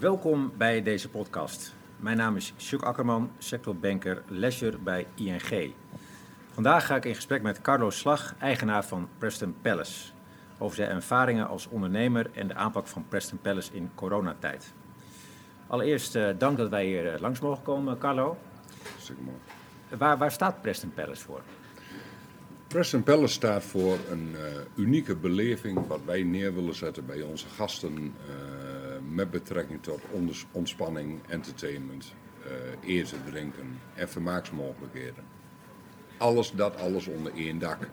Welkom bij deze podcast. Mijn naam is Sjuk Akkerman, sectorbanker leisure bij ING. Vandaag ga ik in gesprek met Carlo Slag, eigenaar van Preston Palace, over zijn ervaringen als ondernemer en de aanpak van Preston Palace in coronatijd. Allereerst uh, dank dat wij hier uh, langs mogen komen, Carlo. Zeker mooi. Waar, waar staat Preston Palace voor? Preston Palace staat voor een uh, unieke beleving wat wij neer willen zetten bij onze gasten met betrekking tot ontspanning, entertainment, eten, drinken en vermaaksmogelijkheden. Alles dat, alles onder één dak.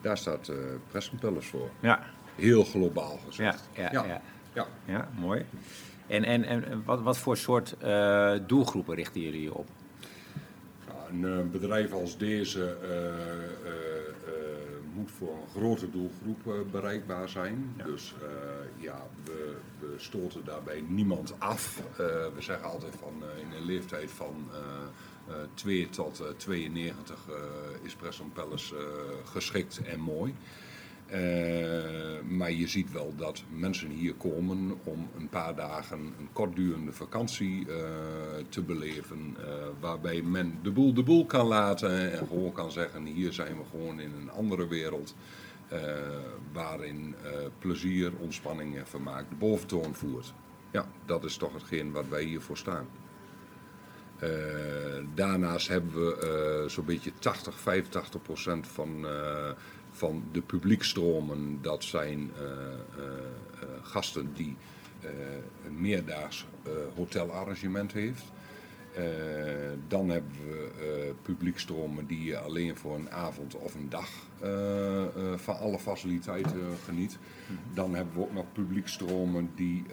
Daar staat Preston Palace voor. Ja. Heel globaal gezegd. Ja, ja, ja. ja. ja mooi. En, en, en wat, wat voor soort uh, doelgroepen richten jullie je op? Een uh, bedrijf als deze uh, moet voor een grote doelgroep bereikbaar zijn. Ja. Dus ja, we, we stoten daarbij niemand af. we zeggen altijd van in een leeftijd van 2 tot 92 is Preston Palace geschikt en mooi. Uh, maar je ziet wel dat mensen hier komen om een paar dagen een kortdurende vakantie uh, te beleven. Uh, waarbij men de boel de boel kan laten en gewoon kan zeggen: hier zijn we gewoon in een andere wereld. waarin plezier, ontspanning en vermaak de boventoon voert. Ja, dat is toch hetgeen wat wij hiervoor staan. daarnaast hebben we zo'n beetje 80, 85 procent van van de publiekstromen, dat zijn uh, uh, gasten die een meerdaags hotelarrangement heeft. dan hebben we publiekstromen die je alleen voor een avond of een dag van alle faciliteiten geniet. Dan hebben we ook nog publiekstromen die,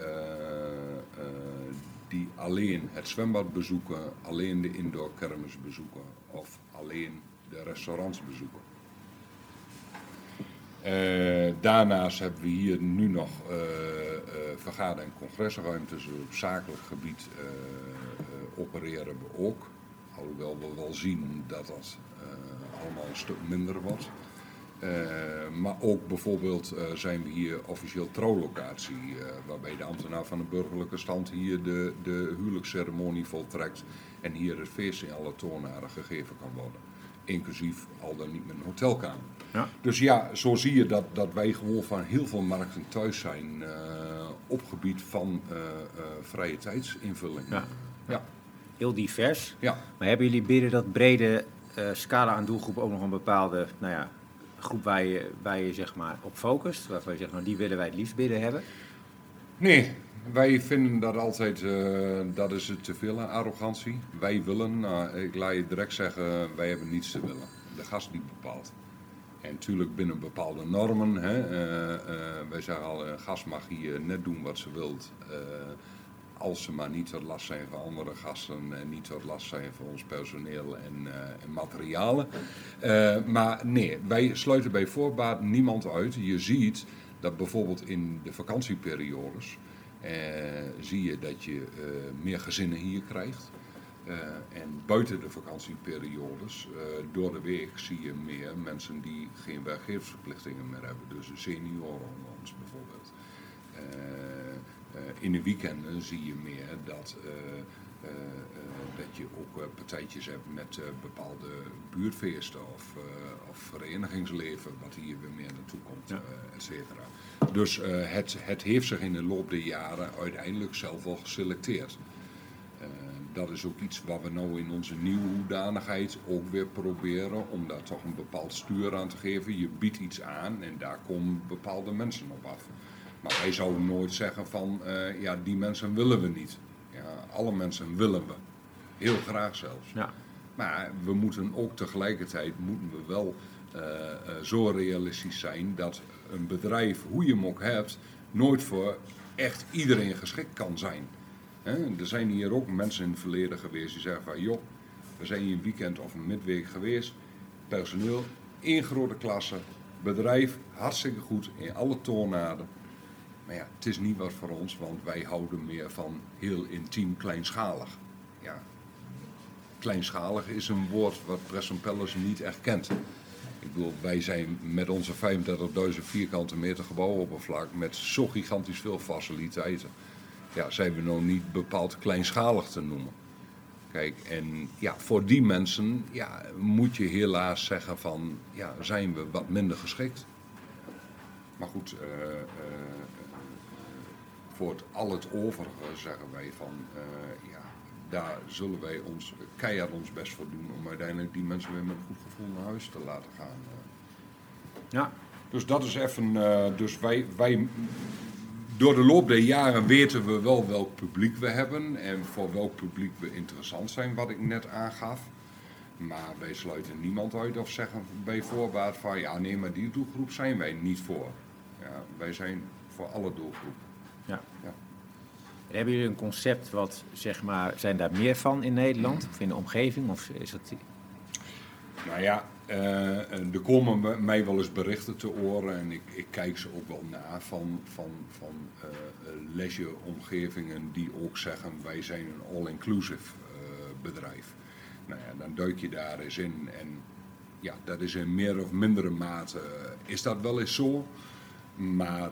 die alleen het zwembad bezoeken, alleen de indoor kermis bezoeken of alleen de restaurants bezoeken. Uh, daarnaast hebben we hier nu nog uh, uh, vergader- en congresruimtes. Op zakelijk gebied opereren we ook. Alhoewel we wel zien dat dat allemaal een stuk minder wordt. maar ook bijvoorbeeld zijn we hier officieel trouwlocatie, waarbij de ambtenaar van de burgerlijke stand hier de, de huwelijksceremonie voltrekt en hier het feest in alle gegeven kan worden. Inclusief al dan niet met een hotelkamer. Ja. Dus ja, zo zie je dat, dat wij gewoon van heel veel markten thuis zijn uh, op gebied van uh, uh, vrije tijdsinvulling. Ja. ja. Heel divers. Ja. Maar hebben jullie binnen dat brede scala aan doelgroepen ook nog een bepaalde nou ja, groep waar je, waar je zeg maar, op focust? Waarvan je zegt, nou, die willen wij het liefst binnen hebben? Nee, wij vinden dat altijd, uh, dat is te veel arrogantie. Wij willen, nou, ik laat je direct zeggen, wij hebben niets te willen. De gast die bepaalt. En natuurlijk binnen bepaalde normen. Hè, uh, wij zeggen al, een gast mag hier net doen wat ze wilt. als ze maar niet tot last zijn van andere gasten en niet tot last zijn van ons personeel en, en materialen. maar nee, wij sluiten bij voorbaat niemand uit. Je ziet dat bijvoorbeeld in de vakantieperiodes zie je dat je meer gezinnen hier krijgt. Uh, en buiten de vakantieperiodes, door de week zie je meer mensen die geen werkgeversverplichtingen meer hebben. Dus de senioren onder ons bijvoorbeeld. In de weekenden zie je meer dat, dat je ook partijtjes hebt met bepaalde buurtfeesten of, of verenigingsleven, wat hier weer meer naartoe komt, ja. et cetera. Dus het, het heeft zich in de loop der jaren uiteindelijk zelf al geselecteerd dat is ook iets waar we nou in onze nieuwe hoedanigheid ook weer proberen om daar toch een bepaald stuur aan te geven. Je biedt iets aan en daar komen bepaalde mensen op af. Maar wij zouden nooit zeggen van uh, ja, die mensen willen we niet. Ja, alle mensen willen we. Heel graag zelfs. Ja. Maar we moeten ook tegelijkertijd moeten we wel uh, uh, zo realistisch zijn dat een bedrijf, hoe je hem ook hebt, nooit voor echt iedereen geschikt kan zijn. Er zijn hier ook mensen in het verleden geweest die zeggen van joh, we zijn hier een weekend of een midweek geweest. Personeel, één grote klasse, bedrijf, hartstikke goed in alle toonaarden. Maar ja, het is niet wat voor ons, want wij houden meer van heel intiem kleinschalig. Ja, kleinschalig is een woord wat Preston Palace niet echt kent. Bedoel, wij zijn met onze 35.000 vierkante meter gebouwoppervlak met zo gigantisch veel faciliteiten ja, zijn we nog niet bepaald kleinschalig te noemen. Kijk, en ja, voor die mensen ja, moet je helaas zeggen van, ja, zijn we wat minder geschikt. Maar goed, uh, uh, voor het, al het overige zeggen wij van, uh, ja, daar zullen wij ons keihard ons best voor doen om uiteindelijk die mensen weer met een goed gevoel naar huis te laten gaan. Ja. Dus dat is even, dus wij, wij door de loop der jaren weten we wel welk publiek we hebben en voor welk publiek we interessant zijn, wat ik net aangaf. Maar wij sluiten niemand uit of zeggen bij voorbaat van ja, nee, maar die doelgroep zijn wij niet voor. Ja, wij zijn voor alle doelgroepen. Ja. ja. Hebben jullie een concept wat, zeg maar, zijn daar meer van in Nederland of in de omgeving? Of is dat... Nou ja, uh, er komen mij wel eens berichten te oren en ik, ik kijk ze ook wel na van, van, van uh, leisure-omgevingen die ook zeggen wij zijn een all-inclusive bedrijf. Nou ja, dan duik je daar eens in en ja, dat is in meer of mindere mate, is dat wel eens zo. Maar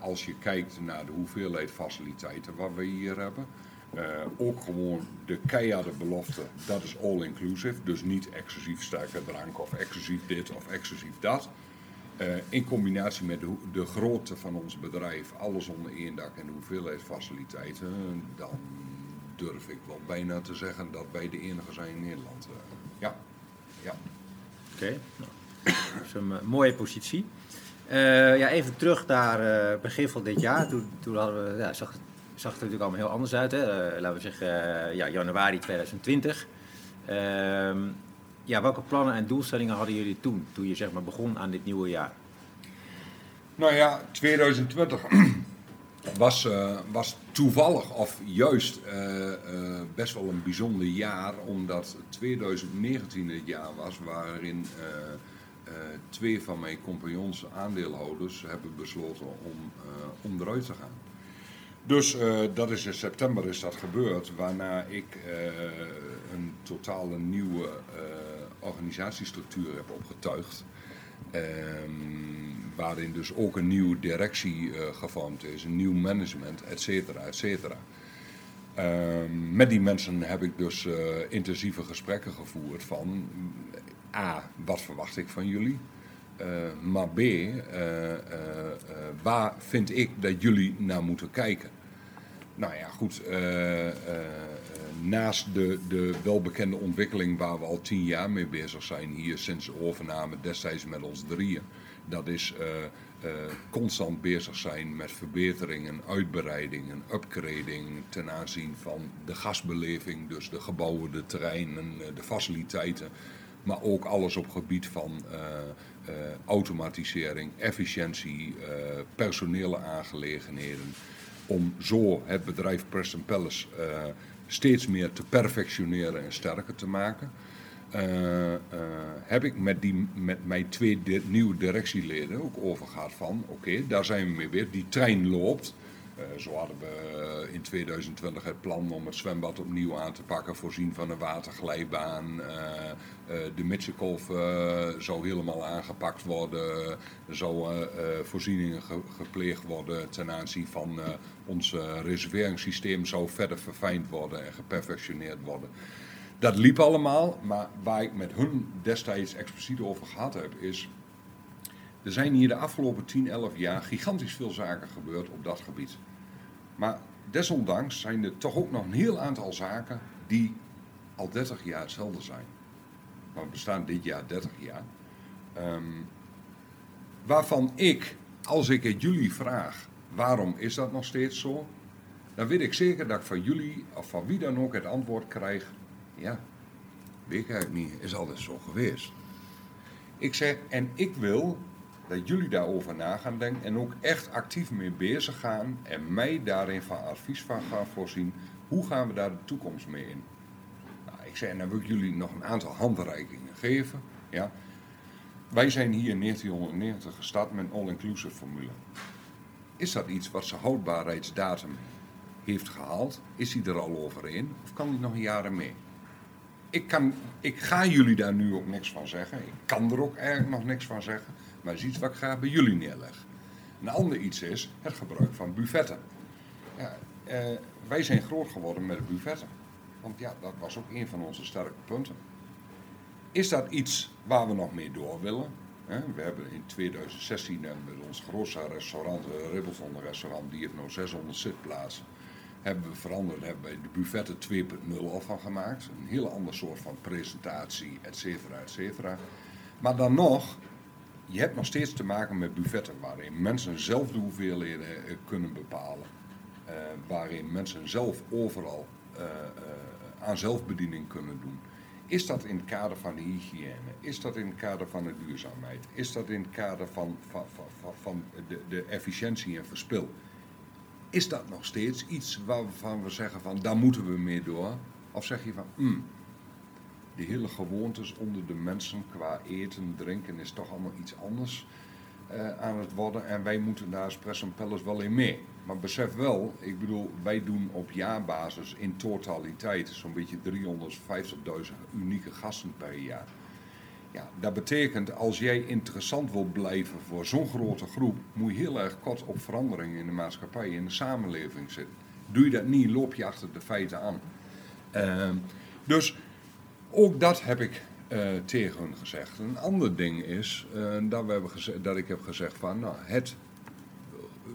als je kijkt naar de hoeveelheid faciliteiten wat we hier hebben, uh, ook gewoon de keiharde belofte, dat is all-inclusive. Dus niet exclusief sterke drank of exclusief dit of exclusief dat. Uh, in combinatie met de, de, grootte van ons bedrijf, alles onder één dak en de hoeveelheid faciliteiten, dan durf ik wel bijna te zeggen dat wij de enige zijn in Nederland. Ja. ja. Oké, nou, dat is een mooie positie. Ja, even terug naar begin van dit jaar. Toen, toen hadden we, ja, zag het zag er natuurlijk allemaal heel anders uit. Hè? Uh, laten we zeggen, uh, ja, januari 2020. Uh, ehm, ja, welke plannen en doelstellingen hadden jullie toen, toen je zeg maar, begon aan dit nieuwe jaar? Nou ja, 2020 was, uh, was toevallig of juist best wel een bijzonder jaar, omdat 2019 het jaar was waarin twee van mijn compagnons aandeelhouders hebben besloten om, om eruit te gaan. Dus uh, dat is in september is dat gebeurd, waarna ik een totale nieuwe organisatiestructuur heb opgetuigd. Um, waarin dus ook een nieuwe directie gevormd is, een nieuw management, et cetera, et cetera. Um, met die mensen heb ik dus intensieve gesprekken gevoerd van A, wat verwacht ik van jullie? Uh, maar B, uh, uh, waar vind ik dat jullie naar moeten kijken? Nou ja, goed. Naast de, de welbekende ontwikkeling waar we al tien jaar mee bezig zijn hier sinds de overname destijds met ons drieën. Dat is constant bezig zijn met verbeteringen, uitbreidingen, upgrading ten aanzien van de gasbeleving, dus de gebouwen, de terreinen, de faciliteiten. Maar ook alles op gebied van automatisering, efficiëntie, personele aangelegenheden om zo het bedrijf Preston Palace steeds meer te perfectioneren en sterker te maken. Heb ik met, die, met mijn twee nieuwe directieleden ook over gehad van, oké, daar zijn we mee weer, die trein loopt. Uh, zo hadden we in 2020 het plan om het zwembad opnieuw aan te pakken, voorzien van een waterglijbaan. de Mitchellkolf zou helemaal aangepakt worden. Er zouden voorzieningen ge gepleegd worden ten aanzien van ons reserveringssysteem zou verder verfijnd worden en geperfectioneerd worden. Dat liep allemaal, maar waar ik met hun destijds expliciet over gehad heb, is. Er zijn hier de afgelopen 10, 11 jaar gigantisch veel zaken gebeurd op dat gebied. Maar desondanks zijn er toch ook nog een heel aantal zaken die al 30 jaar hetzelfde zijn. Maar we bestaan dit jaar 30 jaar. Um, waarvan ik, als ik het jullie vraag, waarom is dat nog steeds zo? Dan weet ik zeker dat ik van jullie of van wie dan ook het antwoord krijg: ja, weet ik eigenlijk niet, is altijd zo geweest. Ik zeg, en ik wil dat jullie daarover na gaan denken en ook echt actief mee bezig gaan en mij daarin van advies van gaan voorzien. Hoe gaan we daar de toekomst mee in? Nou, ik zeg, en dan wil ik jullie nog een aantal handreikingen geven. Ja. Wij zijn hier in 1990 gestart met een all-inclusive formule. Is dat iets wat zijn houdbaarheidsdatum heeft gehaald? Is hij er al overheen? Of kan hij nog jaren mee? Ik, kan, ik ga jullie daar nu ook niks van zeggen. Ik kan er ook eigenlijk nog niks van zeggen. Maar is iets wat ik graag bij jullie neerleg. Een ander iets is het gebruik van buffetten. Ja, eh, wij zijn groot geworden met buffetten. Want ja, dat was ook een van onze sterke punten. Is dat iets waar we nog mee door willen? We hebben in 2016 met ons grootste restaurant, uh, Ribbelton restaurant, die heeft nu 600 zitplaatsen. Hebben we veranderd, hebben we de buffetten 2.0 van gemaakt. Een heel ander soort van presentatie, et cetera, et cetera. Maar dan nog, je hebt nog steeds te maken met buffetten waarin mensen zelf de hoeveelheden eh, kunnen bepalen. Uh, waarin mensen zelf overal uh, aan zelfbediening kunnen doen. Is dat in het kader van de hygiëne? Is dat in het kader van de duurzaamheid? Is dat in het kader van, van, van, van de, de efficiëntie en verspil? Is dat nog steeds iets waarvan we zeggen van daar moeten we mee door? Of zeg je van, mm, de hele gewoontes onder de mensen qua eten, drinken is toch allemaal iets anders uh, aan het worden en wij moeten daar als en Palace wel in mee. Maar besef wel, ik bedoel, wij doen op jaarbasis in totaliteit zo'n beetje 350.000 unieke gasten per jaar. Ja, dat betekent als jij interessant wil blijven voor zo'n grote groep, moet je heel erg kort op veranderingen in de maatschappij, in de samenleving zitten. Doe je dat niet, loop je achter de feiten aan. Uh, dus ook dat heb ik uh, tegen hun gezegd. Een ander ding is uh, dat, we hebben gezegd, dat ik heb gezegd van nou, het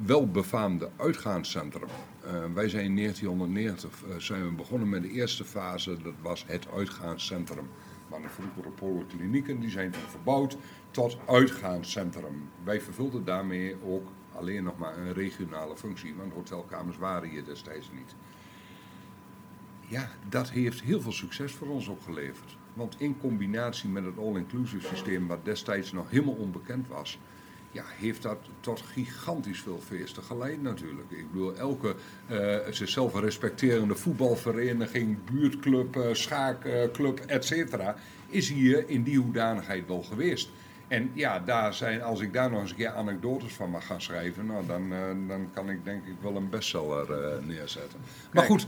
welbefaamde uitgaanscentrum. Uh, wij zijn in 1990 zijn we begonnen met de eerste fase, dat was het uitgaanscentrum. Maar de vroegere polyklinieken die zijn verbouwd tot uitgaanscentrum. Wij vervulden daarmee ook alleen nog maar een regionale functie, want hotelkamers waren hier destijds niet. Ja, dat heeft heel veel succes voor ons opgeleverd. Want in combinatie met het all-inclusive systeem, wat destijds nog helemaal onbekend was, ja, heeft dat tot gigantisch veel feesten geleid natuurlijk. Ik bedoel, elke uh, zichzelf respecterende voetbalvereniging, buurtclub, uh, schaakclub, et cetera, is hier in die hoedanigheid wel geweest. En ja, daar zijn, als ik daar nog eens een keer anekdotes van mag gaan schrijven, nou, dan, dan kan ik denk ik wel een bestseller neerzetten. Maar goed,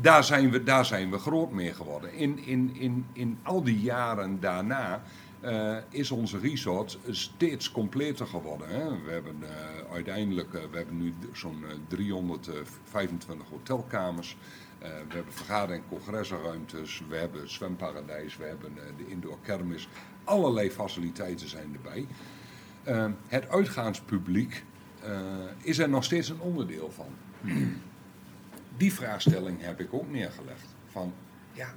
daar zijn, we, daar zijn we groot mee geworden. In, in, in, in al die jaren daarna uh, is onze resort steeds completer geworden. Hè. We hebben uh, uiteindelijk uh, we hebben nu zo'n 325 hotelkamers. we hebben vergader- en congresruimtes. We hebben zwemparadijs. We hebben de indoor kermis. Allerlei faciliteiten zijn erbij. het uitgaanspubliek is er nog steeds een onderdeel van die vraagstelling heb ik ook neergelegd. Van ja,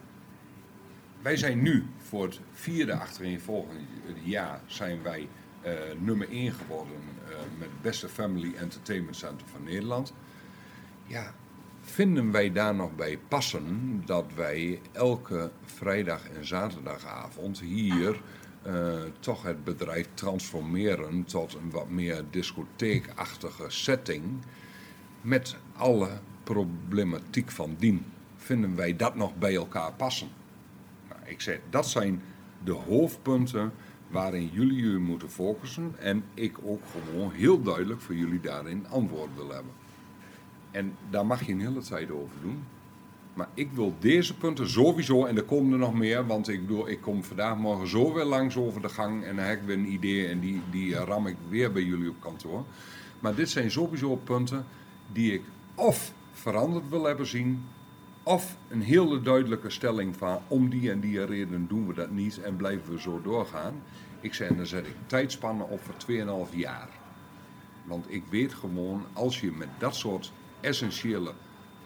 wij zijn nu voor het vierde achtereenvolgende jaar zijn wij uh, nummer 1 geworden uh, met het beste Family Entertainment Center van Nederland. Ja, vinden wij daar nog bij passen dat wij elke vrijdag en zaterdagavond hier uh, toch het bedrijf transformeren tot een wat meer discotheekachtige setting met alle problematiek van dien. Vinden wij dat nog bij elkaar passen? Nou, ik zeg, dat zijn de hoofdpunten waarin jullie jullie moeten focussen. En ik ook gewoon heel duidelijk voor jullie daarin antwoord wil hebben. En daar mag je een hele tijd over doen. Maar ik wil deze punten sowieso, en er komen er nog meer, want ik bedoel, ik kom vandaag morgen zo weer langs over de gang en dan heb ik weer een idee en die, die ram ik weer bij jullie op kantoor. Maar dit zijn sowieso punten die ik of veranderd wil hebben zien. Of een hele duidelijke stelling van om die en die reden doen we dat niet en blijven we zo doorgaan. Ik zei, dan zet ik tijdspannen op voor 2,5 jaar. Want ik weet gewoon, als je met dat soort essentiële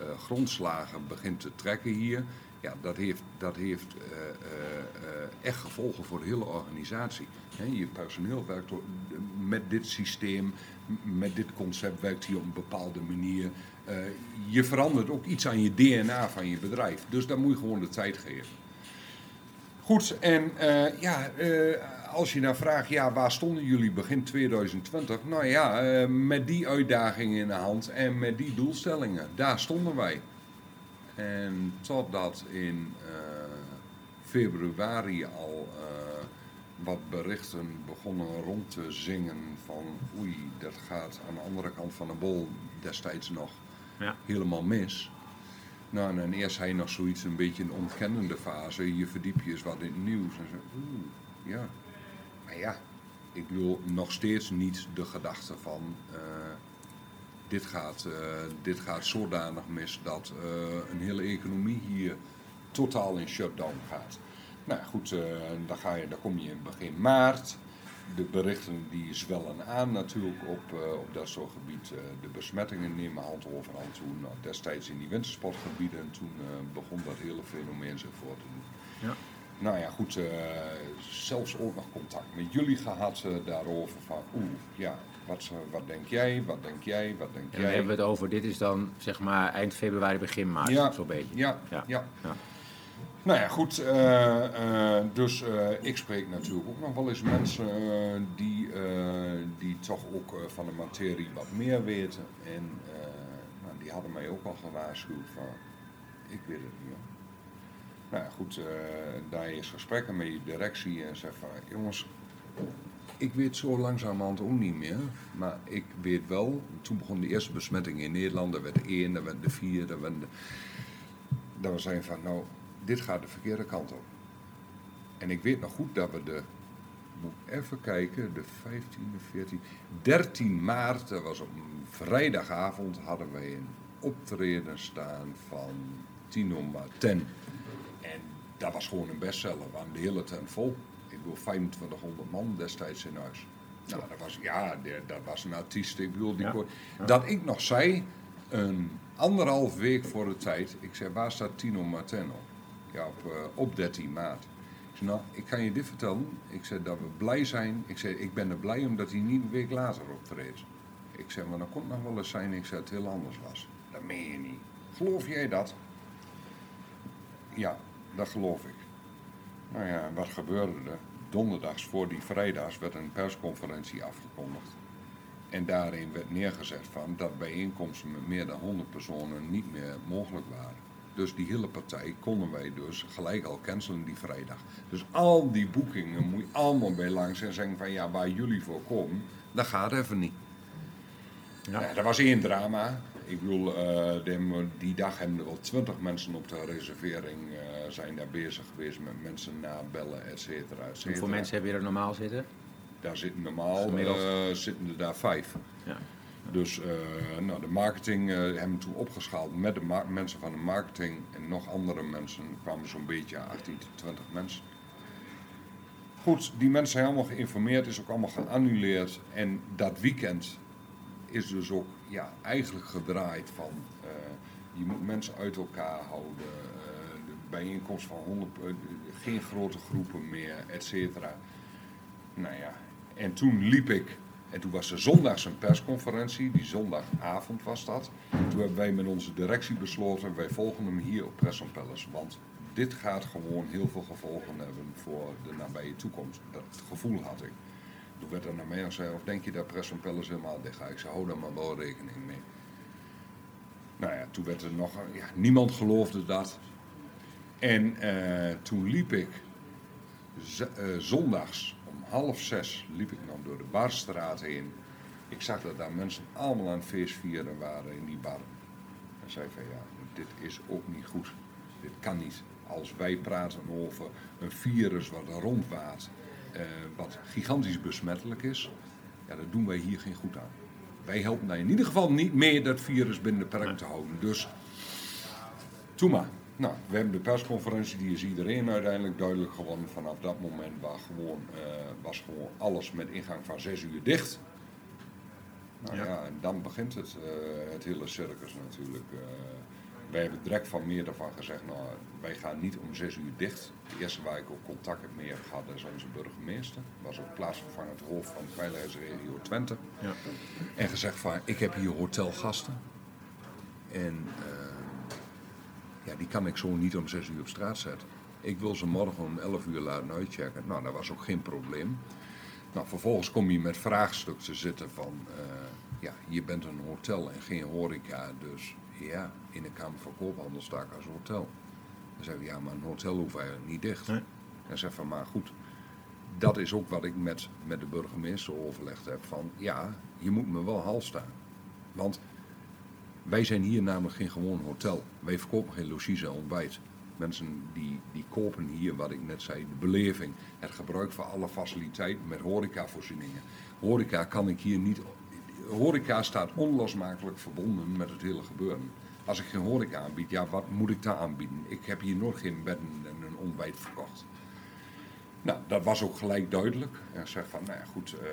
uh, grondslagen begint te trekken hier, ja, dat heeft, dat heeft uh, uh, echt gevolgen voor de hele organisatie. Je personeel werkt met dit systeem, met dit concept werkt hier op een bepaalde manier. Uh, je verandert ook iets aan je DNA van je bedrijf. Dus dan moet je gewoon de tijd geven. Goed, en uh, ja, uh, als je nou vraagt, ja, waar stonden jullie begin 2020? Nou ja, met die uitdagingen in de hand en met die doelstellingen, daar stonden wij. En totdat in februari al wat berichten begonnen rond te zingen van oei, dat gaat aan de andere kant van de bol destijds nog ja. helemaal mis. Nou, en dan eerst hij nog zoiets een beetje een ontkennende fase. Je verdiep je eens wat in het nieuws. En zo, oeh, ja. Maar ja, ik bedoel nog steeds niet de gedachte van... Uh, dit, gaat, eh, dit gaat zodanig mis dat eh, een hele economie hier totaal in shutdown gaat. Nou goed, daar, ga je, daar kom je in begin maart. De berichten die zwellen aan natuurlijk op, op dat soort gebied. de besmettingen nemen hand over hand toen. Nou, destijds in die wintersportgebieden. Toen begon dat hele fenomeen zich voor te doen. Ja. Nou ja, goed, zelfs ook nog contact met jullie gehad daarover. Van oeh, ja, wat, wat denk jij, wat denk jij, wat denk en jij? hebben we het over, dit is dan zeg maar eind februari, begin maart, ja, zo'n beetje. Ja, ja. ja. Nou ja, goed. Uh, uh, dus uh, ik spreek natuurlijk ook nog wel eens mensen die, die toch ook van de materie wat meer weten. En nou, die hadden mij ook al gewaarschuwd van, ik weet het niet. Nou ja, goed, daar is gesprekken met je directie en zeg van, jongens, ik weet zo langzamerhand ook niet meer. Maar ik weet wel, toen begon de eerste besmetting in Nederland. Er werd één, er werd de vier, er werd de... Dat we zeiden van, nou, dit gaat de verkeerde kant op. En ik weet nog goed dat we de, moet even kijken, de 15e, 14, 13 maart, dat was op een vrijdagavond, hadden wij een optreden staan van Tino Marten. En dat was gewoon een bestseller, we de hele tent vol bedoel, 2500 man destijds in huis. Nou, dat was, ja, dat was een artiest. Ik bedoel, die Dat ik nog zei, een anderhalf week voor de tijd, ik zei, waar staat Tino Marteno? Ja, op, uh, op 13 maart. Ik zei, nou, ik kan je dit vertellen. Ik zei dat we blij zijn. Ik zei, ik ben er blij omdat hij niet een week later optreedt. Ik zei, maar dan kon het nog wel eens zijn, ik zei, het heel anders was. Dat meen je niet. Geloof jij dat? Ja, dat geloof ik. Nou ja, wat gebeurde er? donderdags voor die vrijdags werd een persconferentie afgekondigd. En daarin werd neergezet van dat bijeenkomsten met meer dan 100 personen niet meer mogelijk waren. Dus die hele partij konden wij dus gelijk al cancelen die vrijdag. Dus al die boekingen moet je allemaal bij langs en zeggen van ja, waar jullie voor komen, dat gaat even niet. Ja. ja dat was één drama. Ik bedoel, uh, die dag hebben er wel twintig mensen op de reservering uh, zijn daar bezig geweest met mensen nabellen, et cetera, et cetera. Hoeveel mensen hebben er normaal zitten? Daar zitten normaal uh, zitten er daar vijf. Ja. Dus nou, de marketing hebben we toen opgeschaald met de mensen van de marketing en nog andere mensen kwamen zo'n beetje 18 tot 20 mensen. Goed, die mensen zijn allemaal geïnformeerd, is ook allemaal geannuleerd. En dat weekend is dus ook ja, eigenlijk gedraaid van uh, je moet mensen uit elkaar houden, uh, de bijeenkomst van 100, uh, eh, geen grote groepen meer, et cetera. Nou ja, en toen liep ik, en toen was er zondags een persconferentie, die zondagavond was dat. Toen hebben wij met onze directie besloten, wij volgen hem hier op Press Palace, want dit gaat gewoon heel veel gevolgen hebben voor de nabije toekomst. Dat gevoel had ik. Toen werd er naar mij gezegd, of denk je dat Press van Palace helemaal dicht gaat? Ik zei, hou daar maar wel rekening mee. Nou ja, toen werd er nog, ja, niemand geloofde dat. En uh, toen liep ik uh, zondags om half zes liep ik nog door de barstraat heen. Ik zag dat daar mensen allemaal aan het feestvieren waren in die bar. En zei van ja, dit is ook niet goed. Dit kan niet. Als wij praten over een virus wat er rondwaart uh, wat gigantisch besmettelijk is, ja, dat doen wij hier geen goed aan. Wij helpen daar in ieder geval niet mee dat virus binnen de perk te houden. Dus, toen maar. Nou, we hebben de persconferentie, die is iedereen uiteindelijk duidelijk geworden. Vanaf dat moment was gewoon, uh, was gewoon alles met ingang van 6 uur dicht. Nou ja, en dan begint het, uh, het hele circus natuurlijk. Uh, wij hebben direct van meer daarvan gezegd, nou, wij gaan niet om zes uur dicht. De eerste waar ik ook contact mee heb gehad is onze burgemeester. Was ook plaatsvervangend hoofd van de veiligheidsregio Twente. Ja. En gezegd van, ik heb hier hotelgasten. En ja, die kan ik zo niet om zes uur op straat zetten. Ik wil ze morgen om 11 uur laten uitchecken. Nou, dat was ook geen probleem. Nou, vervolgens kom je met vraagstukken te zitten van... Uh, ja, je bent een hotel en geen horeca, dus ja, in de Kamer van Koophandel sta ik als hotel. Dan zeggen we, ja, maar een hotel hoeft eigenlijk niet dicht. Nee. En zeg van, maar goed, dat is ook wat ik met, met de burgemeester overlegd heb. Van, ja, je moet me wel hal staan. Want wij zijn hier namelijk geen gewoon hotel. Wij verkopen geen logies en ontbijt. Mensen die, die kopen hier, wat ik net zei, de beleving, het gebruik van alle faciliteiten met horecavoorzieningen. Horeca kan ik hier niet horeca staat onlosmakelijk verbonden met het hele gebeuren. Als ik geen horeca aanbied, ja, wat moet ik daar aanbieden? Ik heb hier nog geen bedden en een ontbijt verkocht. Nou, dat was ook gelijk duidelijk. En zeg van, nou ja, goed, eh,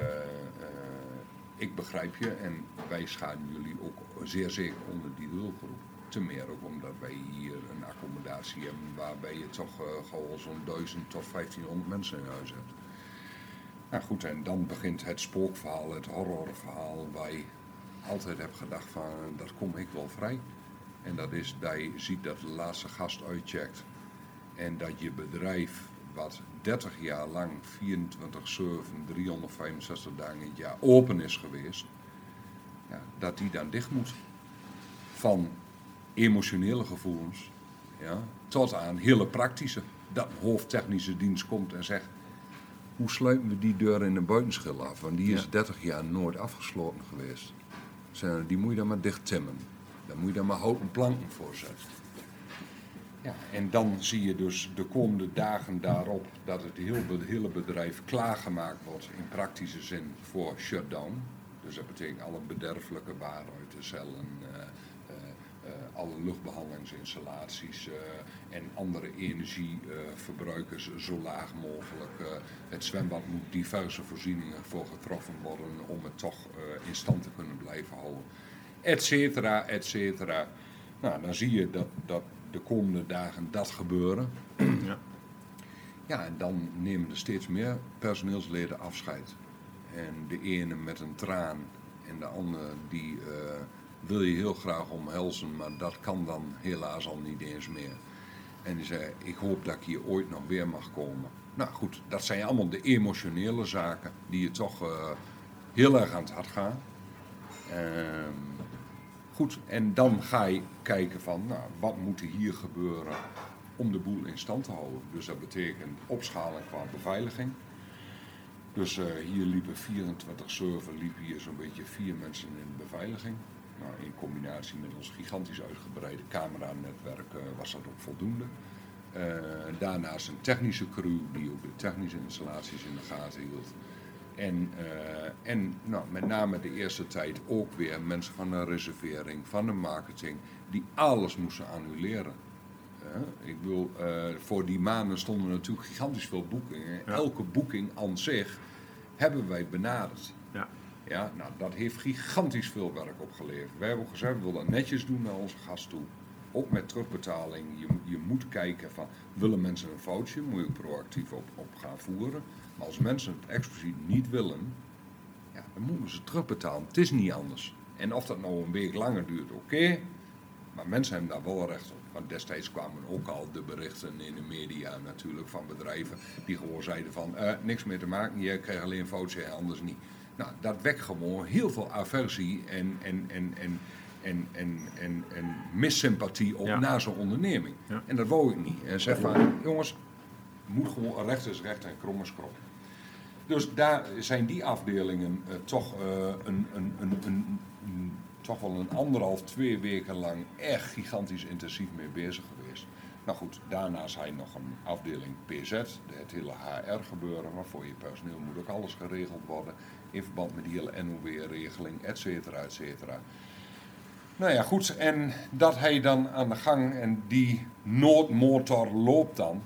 ik begrijp je en wij scharen jullie ook zeer zeker onder die doelgroep. Te meer ook omdat wij hier een accommodatie hebben waarbij je toch uh, gewoon zo'n 1000 tot 1500 mensen in huis hebt. Nou goed, en dan begint het spookverhaal, het horrorverhaal, waar je altijd hebt gedacht van, dat kom ik wel vrij. En dat is dat je ziet dat de laatste gast uitcheckt en dat je bedrijf wat 30 jaar lang, 24, 7, 365 dagen in het jaar open is geweest, ja, dat die dan dicht moet. Van emotionele gevoelens ja, tot aan hele praktische. Dat een hoofdtechnische dienst komt en zegt, hoe sluiten we die deur in de buitenschil af? Want die is 30 jaar nooit afgesloten geweest. Die moet je dan maar dicht timmen. Daar moet je dan maar houten planken voor zetten. Ja, en dan zie je dus de komende dagen daarop dat het hele bedrijf klaargemaakt wordt in praktische zin voor shutdown. Dus dat betekent alle bederfelijke waren uit de cellen, uh, uh, alle luchtbehandelingsinstallaties en andere energieverbruikers zo laag mogelijk. het zwembad moet diverse voorzieningen voor getroffen worden om het toch in stand te kunnen blijven houden. Etcetera, etcetera. Nou, dan zie je dat, dat de komende dagen dat gebeuren. Ja. ja, en dan nemen er steeds meer personeelsleden afscheid. En de ene met een traan en de andere die uh, wil je heel graag omhelzen, maar dat kan dan helaas al niet eens meer. En die zei, ik hoop dat ik hier ooit nog weer mag komen. Nou goed, dat zijn allemaal de emotionele zaken die je toch uh, heel erg aan het hart gaan. Ehm, Goed, en dan ga je kijken van, nou, wat moet er hier gebeuren om de boel in stand te houden. Dus dat betekent opschalen qua beveiliging. Dus uh, hier liepen 24-7, liepen hier zo'n beetje vier mensen in beveiliging. Nou, in combinatie met ons gigantisch uitgebreide cameranetwerk uh, was dat ook voldoende. Uh, daarnaast een technische crew die ook de technische installaties in de gaten hield. En, uh, en nou, met name de eerste tijd ook weer mensen van de reservering, van de marketing, die alles moesten annuleren. Ik bedoel, uh, voor die maanden stonden natuurlijk gigantisch veel boekingen. Ja. Elke boeking aan zich hebben wij benaderd. Ja. Ja, nou, dat heeft gigantisch veel werk opgeleverd. Wij hebben gezegd, we willen dat netjes doen naar onze gast toe. Ook met terugbetaling. Je, je moet kijken van, willen mensen een foutje? Moet je proactief op, op gaan voeren. Maar als mensen het expliciet niet willen, ja, dan moeten ze terugbetalen. Het is niet anders. En of dat nou een week langer duurt, oké. maar mensen hebben daar wel recht op. Want destijds kwamen ook al de berichten in de media natuurlijk van bedrijven die gewoon zeiden van uh, niks meer te maken, je krijgt alleen een foutje, anders niet. Nou, dat wekt gewoon heel veel aversie en, en, en, en, en, en, en, en missympathie op ja. naar zo'n onderneming. Ja. En dat wou ik niet. En zeg van, jongens, moet gewoon recht is recht en krom is krom. Dus daar zijn die afdelingen uh, toch, uh, een, een, een, toch wel een anderhalf, twee weken lang echt gigantisch intensief mee bezig geweest. Nou goed, daarnaast hij nog een afdeling PZ, het hele HR gebeuren, maar voor je personeel moet ook alles geregeld worden in verband met die hele NOW-regeling, et cetera, et cetera. Nou ja, goed, en dat hij dan aan de gang en die noodmotor loopt dan.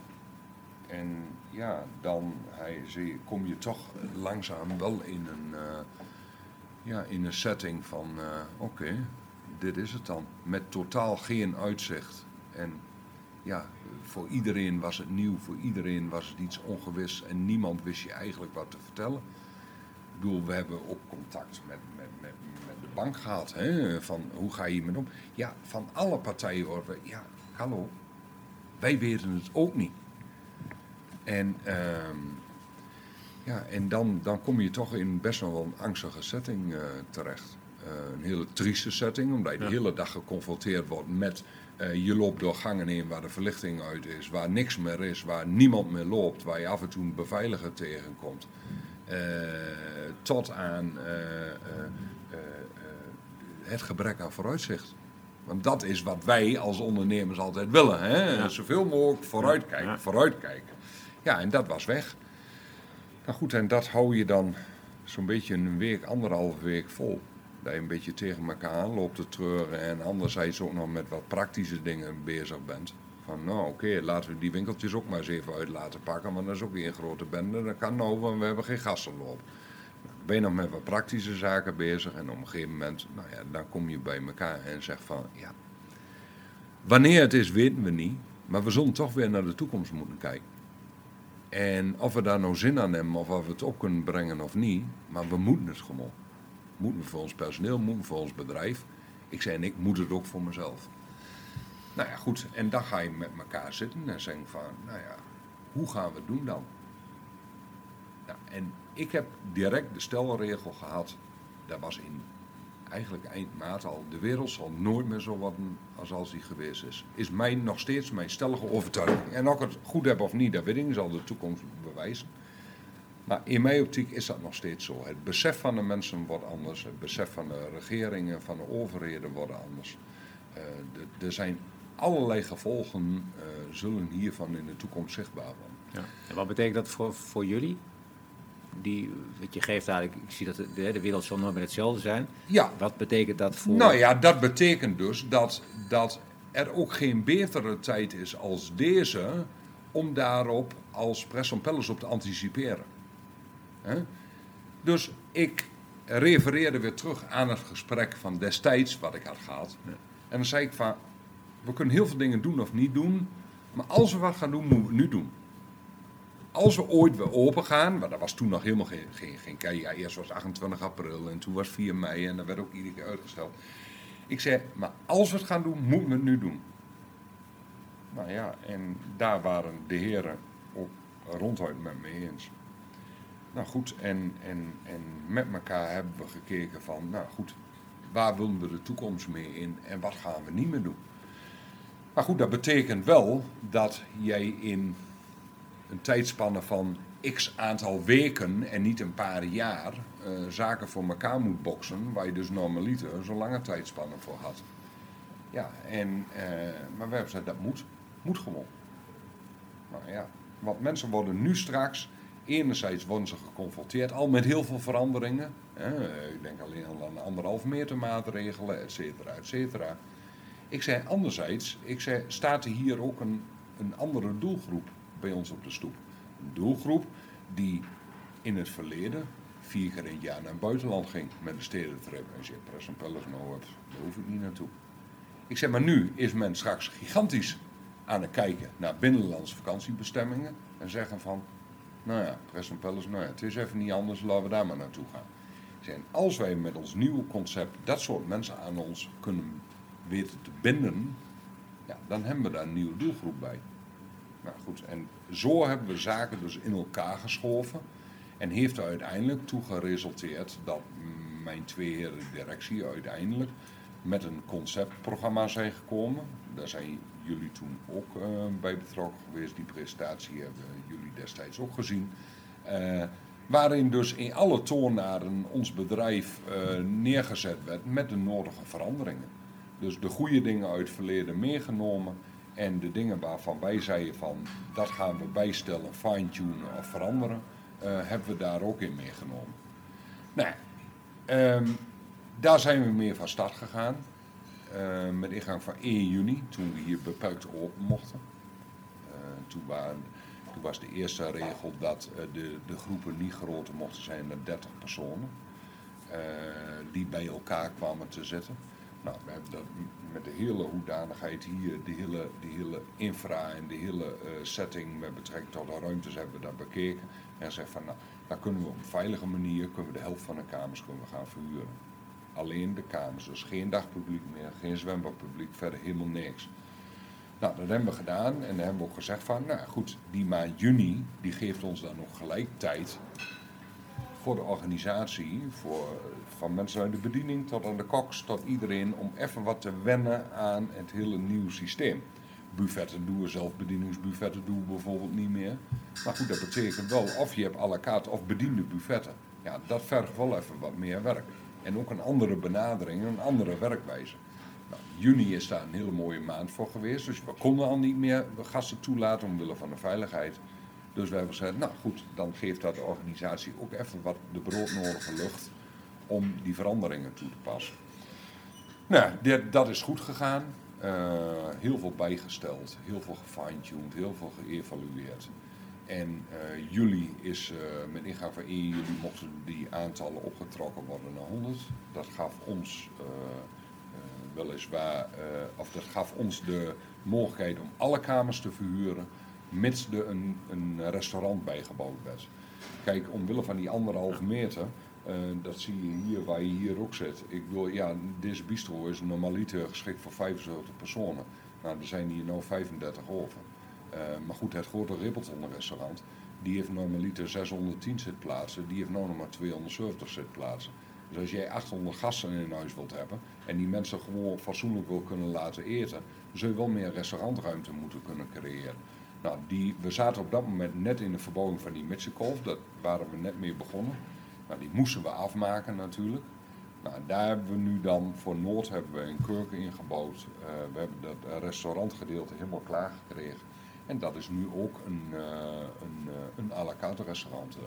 En ja, dan hij, kom je toch langzaam wel in een, uh, ja, in een setting van uh, oké, dit is het dan. Met totaal geen uitzicht. En ja, voor iedereen was het nieuw, voor iedereen was het iets ongewis en niemand wist je eigenlijk wat te vertellen. Ik bedoel, we hebben ook contact met, met, met, met de bank gehad. Hè? Van hoe ga je hiermee om? Ja, van alle partijen horen we, ja, hallo, wij weten het ook niet. En, uh, ja, en dan, dan kom je toch in best wel een angstige setting uh, terecht. Uh, een hele trieste setting, omdat je de hele dag geconfronteerd wordt met... Uh, je loopt door gangen heen waar de verlichting uit is, waar niks meer is, waar niemand meer loopt, waar je af en toe een beveiliger tegenkomt. tot aan het gebrek aan vooruitzicht. Want dat is wat wij als ondernemers altijd willen. Hè? Ja. Zoveel mogelijk vooruitkijken, ja. vooruitkijken. Ja, en dat was weg. Nou goed, en dat hou je dan zo'n beetje een week, anderhalve week vol. Dat je een beetje tegen elkaar aan loopt te treuren en anderzijds ook nog met wat praktische dingen bezig bent. Van nou oké, laten we die winkeltjes ook maar eens even uit laten pakken, want dat is ook weer een grote bende. Dat kan nou, want we hebben geen gasten lopen. Nou, ben je nog met wat praktische zaken bezig en op een gegeven moment, nou ja, dan kom je bij elkaar en zegt van ja, wanneer het is weten we niet, maar we zullen toch weer naar de toekomst moeten kijken. En of we daar nou zin aan hebben of of we het op kunnen brengen of niet, maar we moeten het gewoon. Moeten we voor ons personeel, moeten we voor ons bedrijf. Ik zei en ik moet het ook voor mezelf. Nou ja, goed. En dan ga je met elkaar zitten en zeggen van, nou ja, hoe gaan we het doen dan? Nou, en ik heb direct de stelregel gehad, dat was in eigenlijk eind maart al, de wereld zal nooit meer zo worden als als die geweest is. Is mij nog steeds mijn stellige overtuiging. En of ik het goed heb of niet, dat weet ik zal de toekomst bewijzen. Maar in mijn optiek is dat nog steeds zo. Het besef van de mensen wordt anders, het besef van de regeringen, van de overheden wordt anders. Uh, er zijn allerlei gevolgen uh, zullen hiervan in de toekomst zichtbaar worden. Ja. En wat betekent dat voor, voor jullie? Die, wat je geeft eigenlijk, ik zie dat de, de wereld zal nooit meer hetzelfde zijn. Ja. Wat betekent dat voor... Nou ja, dat betekent dus dat, dat er ook geen betere tijd is als deze om daarop als Preston Palace op te anticiperen. He? Dus ik refereerde weer terug aan het gesprek van destijds wat ik had gehad. Ja. En dan zei ik van, we kunnen heel veel dingen doen of niet doen. Maar als we wat gaan doen, moeten we het nu doen. Als we ooit weer open gaan, maar dat was toen nog helemaal geen, geen, geen ja, eerst was 28 april en toen was 4 mei en dat werd ook iedere keer uitgesteld. Ik zei, maar als we het gaan doen, moeten we het nu doen. Nou ja, en daar waren de heren ook ronduit met me eens. Nou goed, en, en, en met elkaar hebben we gekeken van, nou goed, waar willen we de toekomst mee in en wat gaan we niet meer doen? Maar goed, dat betekent wel dat jij in een tijdspanne van x aantal weken en niet een paar jaar uh, zaken voor elkaar moet boksen, waar je dus normaliter zo'n lange tijdspanne voor had. Ja, en, uh, maar we hebben gezegd dat moet, moet gewoon. Nou ja, want mensen worden nu straks, enerzijds worden ze geconfronteerd al met heel veel veranderingen. Hè, ik denk alleen al aan anderhalf meter maatregelen, et cetera, et cetera. Ik zei anderzijds, ik zei, staat er hier ook een, een andere doelgroep bij ons op de stoep. Een doelgroep die in het verleden vier keer in het jaar naar het buitenland ging met de stedentrip. En zei, Press en Palace, nou, daar hoef ik niet naartoe. Ik zeg, maar nu is men straks gigantisch aan het kijken naar binnenlandse vakantiebestemmingen. En zeggen van, nou ja, Press en Palace, nou ja, het is even niet anders, laten we daar maar naartoe gaan. Zeg, als wij met ons nieuwe concept dat soort mensen aan ons kunnen weten te binden, ja, dan hebben we daar een nieuwe doelgroep bij. Nou goed, en zo hebben we zaken dus in elkaar geschoven. En heeft uiteindelijk toe geresulteerd dat mijn twee heren directie uiteindelijk met een conceptprogramma zijn gekomen. Daar zijn jullie toen ook uh, bij betrokken geweest. Die presentatie hebben jullie destijds ook gezien. Uh, waarin dus in alle toonaarden ons bedrijf uh, neergezet werd met de nodige veranderingen. Dus de goede dingen uit het verleden meegenomen en de dingen waarvan wij zeiden van dat gaan we bijstellen, fine-tunen of veranderen, uh, hebben we daar ook in meegenomen. Nou, um, daar zijn we meer van start gegaan. Uh, met ingang van 1 juni, toen we hier beperkt open mochten. Uh, toen, waren, was de eerste regel dat de, de, groepen niet groter mochten zijn dan 30 personen. die bij elkaar kwamen te zitten. Nou, we hebben dat met de hele hoedanigheid hier, de hele, de hele infra en de hele uh, setting met betrekking tot de ruimtes hebben we dat bekeken. En zeggen van, nou, daar kunnen we op een veilige manier, kunnen we de helft van de kamers kunnen we gaan verhuren. Alleen de kamers, dus geen dagpubliek meer, geen zwembadpubliek, verder helemaal niks. Nou, dat hebben we gedaan en dan hebben we ook gezegd van, nou goed, die maand juni, die geeft ons dan nog gelijk tijd voor de organisatie, voor, van mensen uit de bediening tot aan de koks, tot iedereen, om even wat te wennen aan het hele nieuwe systeem. Buffetten doen we zelf, bedieningsbuffetten doen we bijvoorbeeld niet meer. Maar goed, dat betekent wel of je hebt à la carte of bediende buffetten. Ja, dat vergt wel even wat meer werk. En ook een andere benadering, een andere werkwijze. Nou, juni is daar een hele mooie maand voor geweest, dus we konden al niet meer gasten toelaten omwille van de veiligheid. Dus wij hebben gezegd, nou goed, dan geeft dat de organisatie ook even wat de broodnodige lucht om die veranderingen toe te passen. Nou, dat is goed gegaan. Uh, heel veel bijgesteld, heel veel gefine-tuned, heel veel geëvalueerd. En uh, juli is, uh, met ingang van 1 juli mochten die aantallen opgetrokken worden naar 100. Dat gaf ons weliswaar, of dat gaf ons de mogelijkheid om alle kamers te verhuren, mits er een, een restaurant bijgebouwd werd. Kijk, omwille van die anderhalve meter uh, dat zie je hier waar je hier ook zit. Ik bedoel, ja, deze bistro is normaliter geschikt voor 75 personen. Nou, er zijn hier nu 35 over. Uh, maar goed, het grote Rippelton restaurant, die heeft normaliter 610 zitplaatsen. Die heeft nu nog maar 270 zitplaatsen. Dus als jij 800 gasten in huis wilt hebben en die mensen gewoon fatsoenlijk wil kunnen laten eten, dan zul je wel meer restaurantruimte moeten kunnen creëren. Nou, die, we zaten op dat moment net in de verbouwing van die Mitsekolf, daar waren we net mee begonnen. Nou, die moesten we afmaken natuurlijk. Nou, daar hebben we nu dan voor Noord hebben we een kurken ingebouwd. Uh, we hebben dat restaurantgedeelte helemaal klaar gekregen. En dat is nu ook een, uh, een, uh, een à la carte restaurant.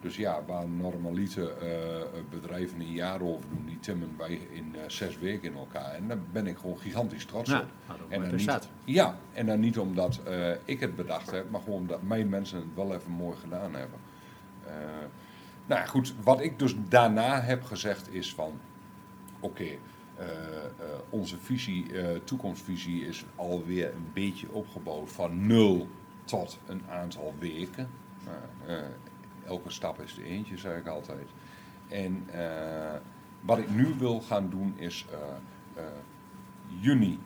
Dus ja, waar normalite bedrijven een jaar over doen, die timmen wij in zes weken in elkaar. En daar ben ik gewoon gigantisch trots op. En dan niet, ja, en dan niet omdat ik het bedacht heb, maar gewoon omdat mijn mensen het wel even mooi gedaan hebben. Nou goed, wat ik dus daarna heb gezegd is van, oké, okay, onze visie, toekomstvisie is alweer een beetje opgebouwd van nul tot een aantal weken. Elke stap is de eentje, zeg ik altijd. En wat ik nu wil gaan doen is, juni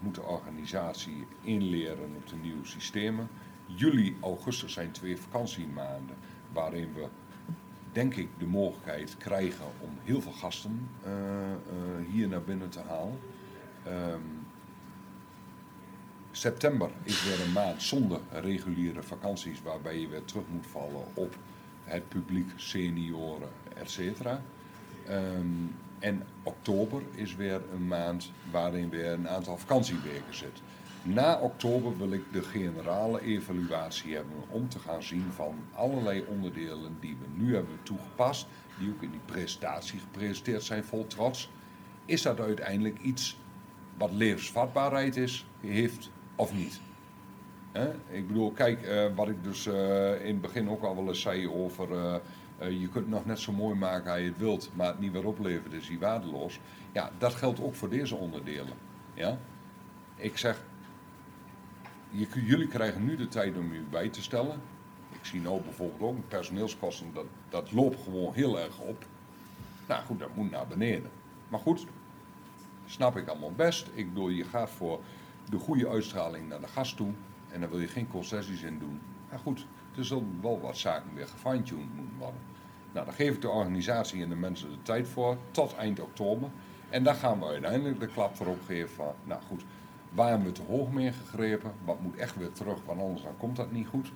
moet de organisatie inleren op de nieuwe systemen. Juli, augustus zijn twee vakantiemaanden waarin we denk ik, de mogelijkheid krijgen om heel veel gasten uh, uh, hier naar binnen te halen. Um, september is weer een maand zonder reguliere vakanties, waarbij je weer terug moet vallen op het publiek, senioren, etc. Um, en oktober is weer een maand waarin weer een aantal vakantieweken zit. Na oktober wil ik de generale evaluatie hebben om te gaan zien van allerlei onderdelen die we nu hebben toegepast, die ook in die presentatie gepresenteerd zijn vol trots. Is dat uiteindelijk iets wat levensvatbaarheid is, heeft of niet? Ik bedoel, kijk, uh, wat ik dus uh, in het begin ook al wel eens zei over uh, je kunt het nog net zo mooi maken als je het wilt, maar het niet weer oplevert is die waardeloos. Ja, dat geldt ook voor deze onderdelen. Ja? Ik zeg, je, jullie krijgen nu de tijd om u bij te stellen. Ik zie nou bijvoorbeeld ook personeelskosten, dat, dat loopt gewoon heel erg op. Nou goed, dat moet naar beneden. Maar goed, snap ik allemaal best. Ik bedoel, je gaat voor de goede uitstraling naar de gast toe. En daar wil je geen concessies in doen. Maar goed, er zullen wel wat zaken weer gefine-tuned moeten worden. Nou, dan geef ik de organisatie en de mensen de tijd voor, tot eind oktober. En dan gaan we uiteindelijk de klap erop geven van, nou goed, Waar hebben we te hoog mee gegrepen? Wat moet echt weer terug, want anders dan komt dat niet goed.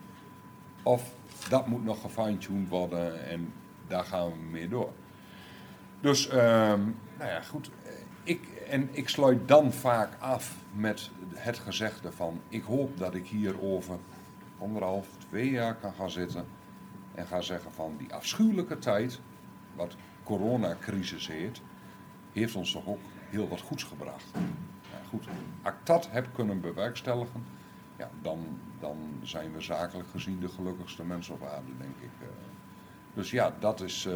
Of dat moet nog gefine-tuned worden en daar gaan we mee door. Dus, um, nou ja, goed. Ik, en ik sluit dan vaak af met het gezegde van... ik hoop dat ik hier over anderhalf, twee jaar kan gaan zitten... en ga zeggen van die afschuwelijke tijd, wat coronacrisis heet... heeft ons toch ook heel wat goeds gebracht goed, als ik dat heb kunnen bewerkstelligen, ja, dan, dan zijn we zakelijk gezien de gelukkigste mensen op aarde, denk ik. Eh. Dus ja, dat is uh,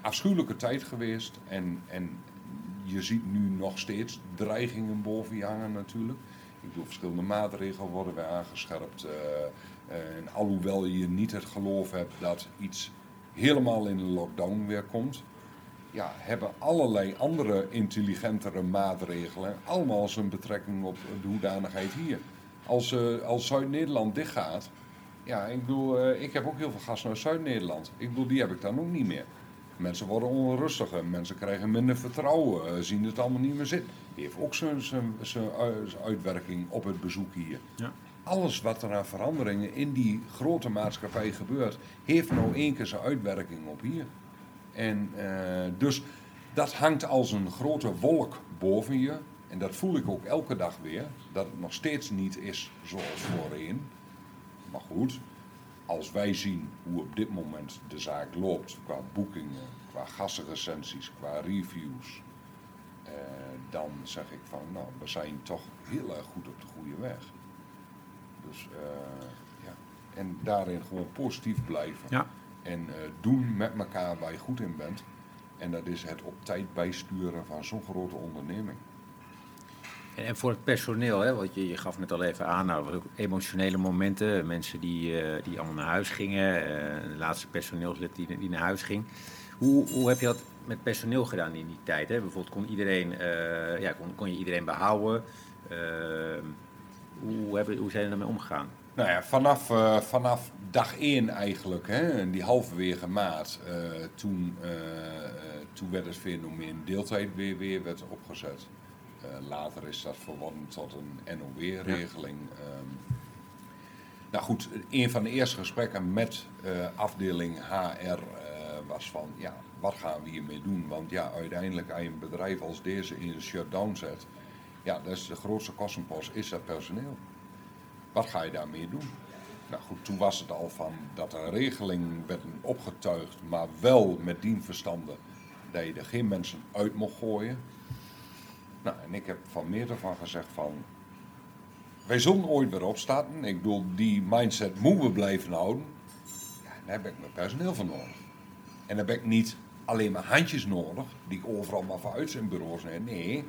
afschuwelijke tijd geweest. En, en je ziet nu nog steeds dreigingen boven je hangen natuurlijk. Ik bedoel, verschillende maatregelen worden weer aangescherpt. en alhoewel je niet het geloof hebt dat iets helemaal in een lockdown weer komt ja, hebben allerlei andere intelligentere maatregelen allemaal zijn betrekking op de hoedanigheid hier. Als, als Zuid-Nederland dichtgaat, ja, ik bedoel, uh, ik heb ook heel veel gas naar Zuid-Nederland. Ik bedoel, die heb ik dan ook niet meer. Mensen worden onrustiger, mensen krijgen minder vertrouwen, uh, zien het allemaal niet meer zitten. Die heeft ook zijn uitwerking op het bezoek hier. Ja. Alles wat er aan veranderingen in die grote maatschappij gebeurt, heeft nou één keer zijn uitwerking op hier. En uh, dus dat hangt als een grote wolk boven je. En dat voel ik ook elke dag weer. Dat het nog steeds niet is zoals voorheen. Maar goed, als wij zien hoe op dit moment de zaak loopt qua boekingen, qua gastenrecensies, qua reviews, eh, dan zeg ik van, nou, we zijn toch heel erg goed op de goede weg. Dus eh, ja, en daarin gewoon positief blijven. Ja. En eh, doen met elkaar waar je goed in bent. En dat is het op tijd bijsturen van zo'n grote onderneming. En, voor het personeel, hè, want je, je gaf net al even aan, nou, ook emotionele momenten, mensen die, eh, die allemaal naar huis gingen, eh, de laatste personeelslid die, naar huis ging. Hoe, hoe heb je dat met personeel gedaan in die tijd? Hè? Bijvoorbeeld kon, iedereen, eh, ja, kon, kon je iedereen behouden? Hoe, hebben, hoe zijn er daarmee omgegaan? Nou ja, vanaf, vanaf dag één eigenlijk, hè, die halverwege maart, eh, toen, eh, toen werd het fenomeen deeltijd weer, weer werd opgezet. Eh, later is dat verworden tot een NOW-regeling. Ehm, nou goed, een van de eerste gesprekken met eh, afdeling HR eh, was van, ja, wat gaan we hiermee doen? Want ja, uiteindelijk als je een bedrijf als deze in een shutdown zet, ja, dat is de grootste kostenpost, is dat personeel. Wat ga je daarmee doen? Nou goed, toen was het al van dat er regeling werd opgetuigd, maar wel met dien verstande dat je er geen mensen uit mocht gooien. Nou, en ik heb van meerdere van gezegd van, wij zullen ooit weer opstarten. Ik bedoel, die mindset moeten we blijven houden. Ja, daar heb ik mijn personeel voor nodig. En dan heb ik niet alleen maar handjes nodig, die ik overal maar van uit zijn bureaus neem. Nee,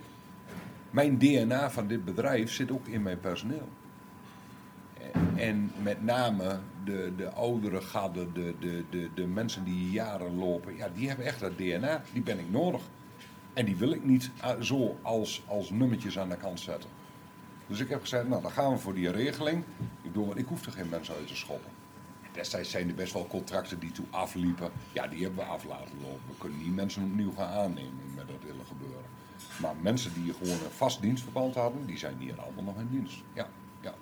mijn DNA van dit bedrijf zit ook in mijn personeel. En met name de, de oudere gadden, de, de, de, de mensen die jaren lopen, ja, die hebben echt dat DNA. Die ben ik nodig. En die wil ik niet eh, zo als, als nummertjes aan de kant zetten. Dus ik heb gezegd, nou dan gaan we voor die regeling. Ik bedoel, ik hoef er geen mensen uit te schoppen. Destijds zijn er best wel contracten die toen afliepen. Ja, die hebben we af laten lopen. We kunnen niet mensen opnieuw gaan aannemen met dat hele gebeuren. Maar mensen die gewoon een vast dienstverband hadden, die zijn hier allemaal nog in dienst. Ja, ja.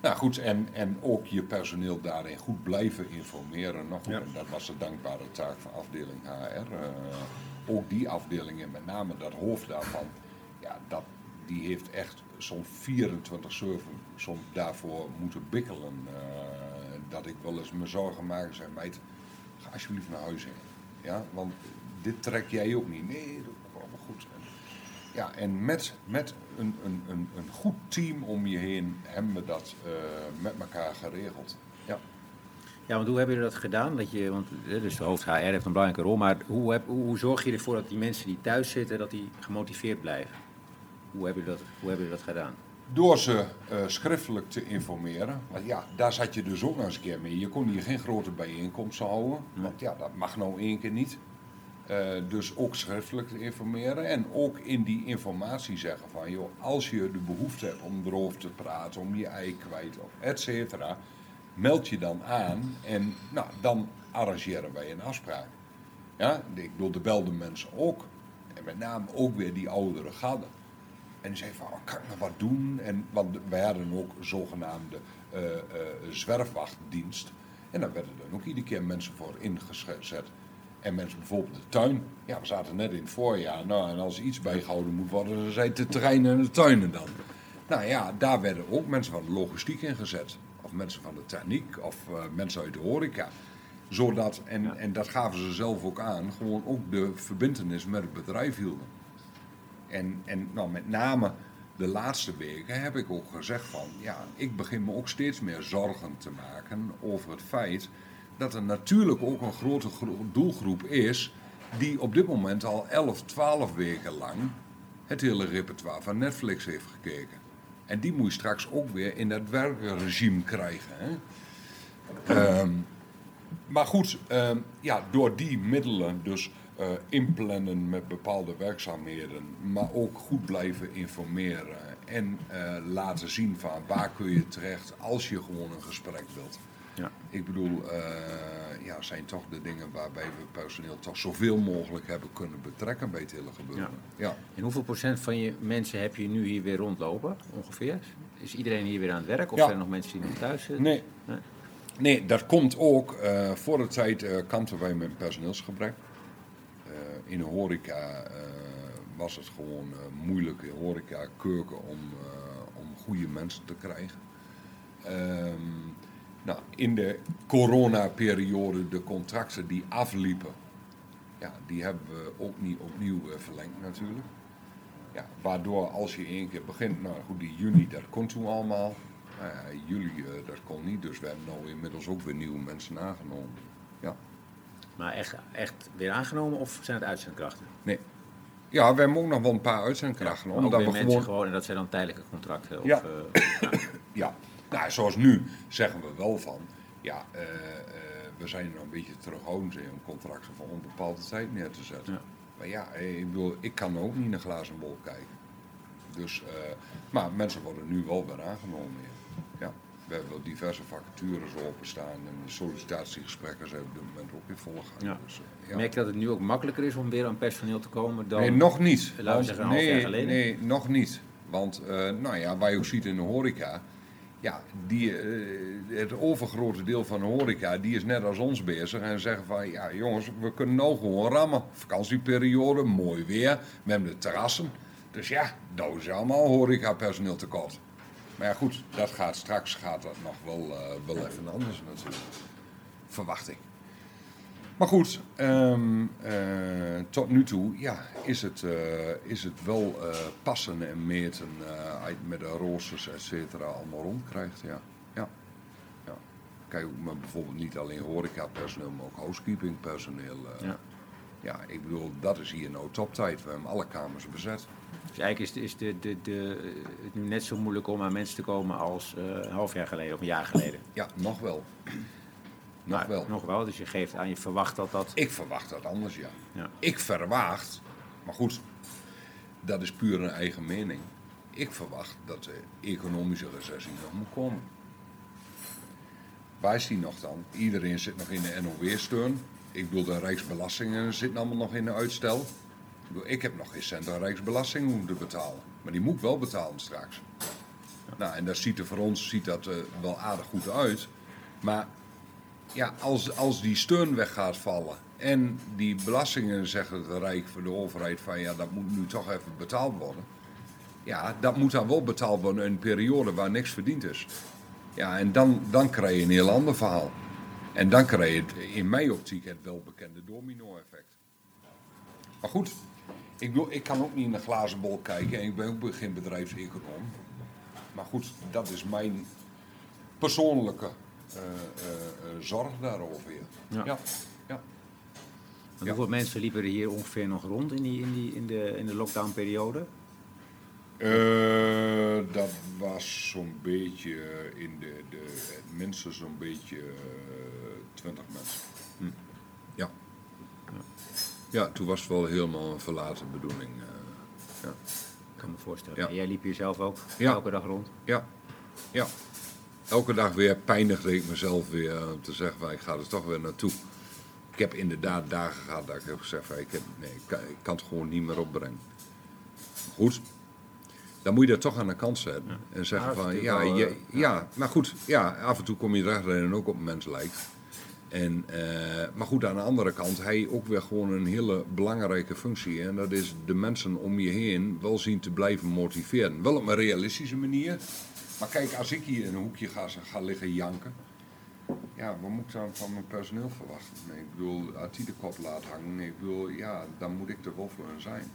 Nou goed, en, en ook je personeel daarin goed blijven informeren. Nog goed, Ja. en dat was de dankbare taak van afdeling HR. Eh, ook die afdeling en met name dat hoofd daarvan, ja, dat, die heeft echt zo'n 24-7 soms daarvoor moeten bikkelen. eh, dat ik wel eens me zorgen maak en zeg, meid, ga alsjeblieft naar huis. Ja, want dit trek jij ook niet. Nee, dat komt allemaal goed. En, ja, en met, met een, een, een, een goed team om je heen hebben we dat eh, met elkaar geregeld. Ja. Want hoe hebben jullie dat gedaan? Dat je, want dus de hoofd HR heeft een belangrijke rol, maar hoe, heb, hoe, hoe zorg je ervoor dat die mensen die thuis zitten, dat die gemotiveerd blijven? Hoe hebben jullie dat, hoe hebben jullie dat gedaan? Door ze eh, schriftelijk te informeren. Want ja, daar zat je dus ook nog eens een keer mee. Je kon hier geen grote bijeenkomsten houden. Want ja, dat mag nou één keer niet. Eh, dus ook schriftelijk te informeren. En ook in die informatie zeggen van... joh, als je de behoefte hebt om erover te praten, om je ei kwijt, of et cetera... meld je dan aan en nou, dan arrangeren wij een afspraak. Ja, ik bedoel, de belden mensen ook. En met name ook weer die oudere gadden. En zei van, oh, kan ik nog wat doen? En, want wij hadden ook zogenaamde eh, eh, zwerfwachtdienst. En daar werden dan ook iedere keer mensen voor ingezet. En mensen bijvoorbeeld de tuin. Ja, we zaten net in het voorjaar. Nou, en als iets bijgehouden moet worden, dan zijn de terreinen en de tuinen dan. Nou ja, daar werden ook mensen van de logistiek ingezet. Of mensen van de techniek, of eh, mensen uit de horeca. Zodat, en, en dat gaven ze zelf ook aan, gewoon ook de verbindenis met het bedrijf hielden. En, en nou, met name de laatste weken heb ik ook gezegd van, ja, ik begin me ook steeds meer zorgen te maken over het feit dat er natuurlijk ook een grote gro- doelgroep is die op dit moment al 11, 12 weken lang het hele repertoire van Netflix heeft gekeken. En die moet je straks ook weer in dat werkregime krijgen. Hè? Ehm, maar goed, ehm, ja, door die middelen, dus eh, inplannen met bepaalde werkzaamheden, maar ook goed blijven informeren en eh, laten zien van waar kun je terecht als je gewoon een gesprek wilt. Ja. Ik bedoel, eh, ja, zijn toch de dingen waarbij we personeel toch zoveel mogelijk hebben kunnen betrekken bij het hele gebeuren. Ja. En hoeveel procent van je mensen heb je nu hier weer rondlopen, ongeveer? Is iedereen hier weer aan het werk of Ja. zijn er nog mensen die nog thuis zitten? Nee. Nee. Nee, dat komt ook. eh, voor de tijd eh kampten wij met personeelsgebrek. Eh, in de horeca eh, was het gewoon eh, moeilijk, in horeca, keuken, om, eh, om goede mensen te krijgen. Ehm, Nou, in de coronaperiode, de contracten die afliepen, ja, die hebben we ook niet opnieuw eh, verlengd natuurlijk. Ja, waardoor als je één keer begint, nou goed, die juni, dat kon toen allemaal. Ja, juli, eh, dat kon niet, dus we hebben nu inmiddels ook weer nieuwe mensen aangenomen. Ja. Maar echt, echt weer aangenomen of zijn het uitzendkrachten? Nee. Ja, we hebben ook nog wel een paar uitzendkrachten. Maar ook omdat we mensen gewoon gewoon, en dat zijn dan tijdelijke contracten? Of, Ja. eh, Ja, nou, zoals nu zeggen we wel van, ja, eh, eh, we zijn nog een beetje terughoudend in om contracten van onbepaalde tijd neer te zetten. Ja. Maar ja, eh, ik bedoel, ik kan ook niet in een glazen bol kijken. Dus, eh, maar mensen worden nu wel weer aangenomen. Ja. ja. We hebben wel diverse vacatures openstaan en de sollicitatiegesprekken zijn op dit moment ook volle gang. Ja. Dus, ja. Merk je dat het nu ook makkelijker is om weer aan personeel te komen dan... Nee, nog niet. Want- nee, jaar geleden? Nee, nog niet. Want, eh, nou ja, waar je ook ziet in de horeca, ja, die, eh, het overgrote deel van de horeca, die is net als ons bezig en zeggen van, ja jongens, we kunnen nou gewoon rammen. Vakantieperiode, mooi weer, we hebben de terrassen. Dus ja, dat is allemaal horecapersoneel tekort. Maar ja, goed, dat gaat straks gaat dat nog wel, eh, wel even anders natuurlijk. Verwacht ik. Maar goed, ehm, eh, tot nu toe ja, is, het, eh, is het wel eh, passen en meten met de roosters, et cetera, allemaal rondkrijgt. Ja. Ja. Ja. Kijk, maar bijvoorbeeld niet alleen horecapersoneel, maar ook housekeepingpersoneel. eh. Ja. ja, ik bedoel, dat is hier nou toptijd. We hebben alle kamers bezet. Dus eigenlijk is, is de, de, de, het nu net zo moeilijk om aan mensen te komen als een half jaar geleden of een jaar geleden. Ja, nog wel. Nog Maar wel. Nog wel, dus je geeft aan, je verwacht dat dat... Ik verwacht dat anders, ja. Ja. Ik verwacht, maar goed, dat is puur een eigen mening. Ik verwacht dat de economische recessie nog moet komen. Waar is die nog dan? Iedereen zit nog in de NOW-steun. Ik bedoel, de Rijksbelastingen zitten allemaal nog in de uitstel. Ik, bedoel, ik heb nog geen cent aan Rijksbelasting moeten betalen. Maar die moet ik wel betalen straks. Nou, en dat ziet er voor ons ziet dat, eh, wel aardig goed uit. Maar ja, als, als die steun weg gaat vallen en die belastingen zeggen het Rijk voor de overheid van ja, dat moet nu toch even betaald worden. Ja, dat moet dan wel betaald worden in een periode waar niks verdiend is. Ja, en dan, dan krijg je een heel ander verhaal. En dan krijg je in mijn optiek het welbekende domino-effect. Maar goed, ik, bedoel, ik kan ook niet in een glazen bol kijken en ik ben ook geen bedrijfseconoom. Maar goed, dat is mijn persoonlijke zorg daarover. Ja. Ja. Ja. Ja. Hoeveel mensen liepen er hier ongeveer nog rond in, die, in, die, in, de, in de lockdownperiode? Eh, dat was zo'n beetje in de, de het minste zo'n beetje eh, 20 mensen. Hm. Ja. Ja, toen was het wel helemaal een verlaten bedoeling. eh, ja. Ik kan me voorstellen. Ja. En jij liep hier zelf ook elke dag rond? Ja, ja. Elke dag weer pijnigde ik mezelf weer eh, om te zeggen, van, ik ga er toch weer naartoe. Ik heb inderdaad dagen gehad dat ik heb gezegd, van, ik, heb, nee, ik, kan, ik kan het gewoon niet meer opbrengen. Goed, dan moet je dat toch aan de kant zetten. En zeggen Ja, dat van, is ja, natuurlijk wel, je, ja, maar goed, ja, af en toe kom je erachter en ook op een mens lijkt. En, eh, maar goed, aan de andere kant, hij ook weer gewoon een hele belangrijke functie. En dat is de mensen om je heen wel zien te blijven motiveren. Wel op een realistische manier. Maar kijk, als ik hier in een hoekje ga, liggen janken. Ja, wat moet ik dan van mijn personeel verwachten? Nee, ik bedoel, als die de kop laat hangen, ik bedoel, ja, dan moet ik er voor hun zijn.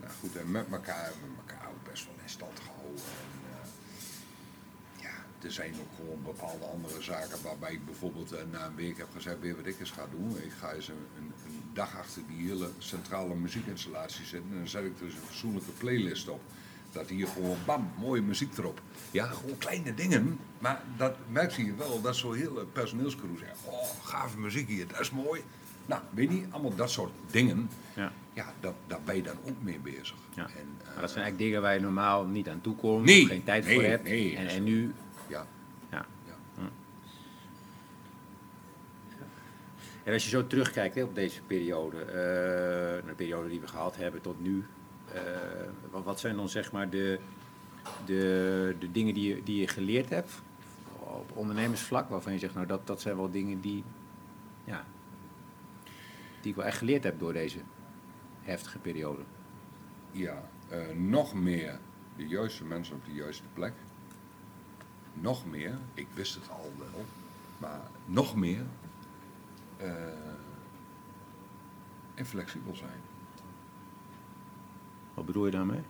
Nou goed, en met elkaar we elkaar ook best wel in stand gehouden. En, eh, ja, er zijn ook gewoon bepaalde andere zaken waarbij ik bijvoorbeeld eh, na een week heb gezegd, weer wat ik eens ga doen. Ik ga eens een, een, dag achter die hele centrale muziekinstallatie zitten en dan zet ik er dus een fatsoenlijke playlist op. Dat hier gewoon, bam, mooie muziek erop. Ja, gewoon kleine dingen. Maar dat merk je wel, dat zo'n hele personeelscrew zegt, oh, gave muziek hier, dat is mooi. Nou, weet je, allemaal dat soort dingen. Ja. Ja, dat, daar ben je dan ook mee bezig. Ja. En, eh, Maar dat zijn eigenlijk dingen waar je normaal niet aan toe komt, Nee, geen tijd nee, voor hebt. nee. En, en nu, ja, ja. ja. En als je zo terugkijkt hè, op deze periode, eh, de periode die we gehad hebben tot nu, eh, wat, wat zijn dan zeg maar de, de, de dingen die je, die je geleerd hebt op ondernemersvlak, waarvan je zegt, nou dat, dat zijn wel dingen die, ja, die ik wel echt geleerd heb door deze heftige periode. Ja, eh, nog meer de juiste mensen op de juiste plek. Nog meer, ik wist het al wel, Maar nog meer eh, en flexibel zijn. Wat bedoel je daarmee?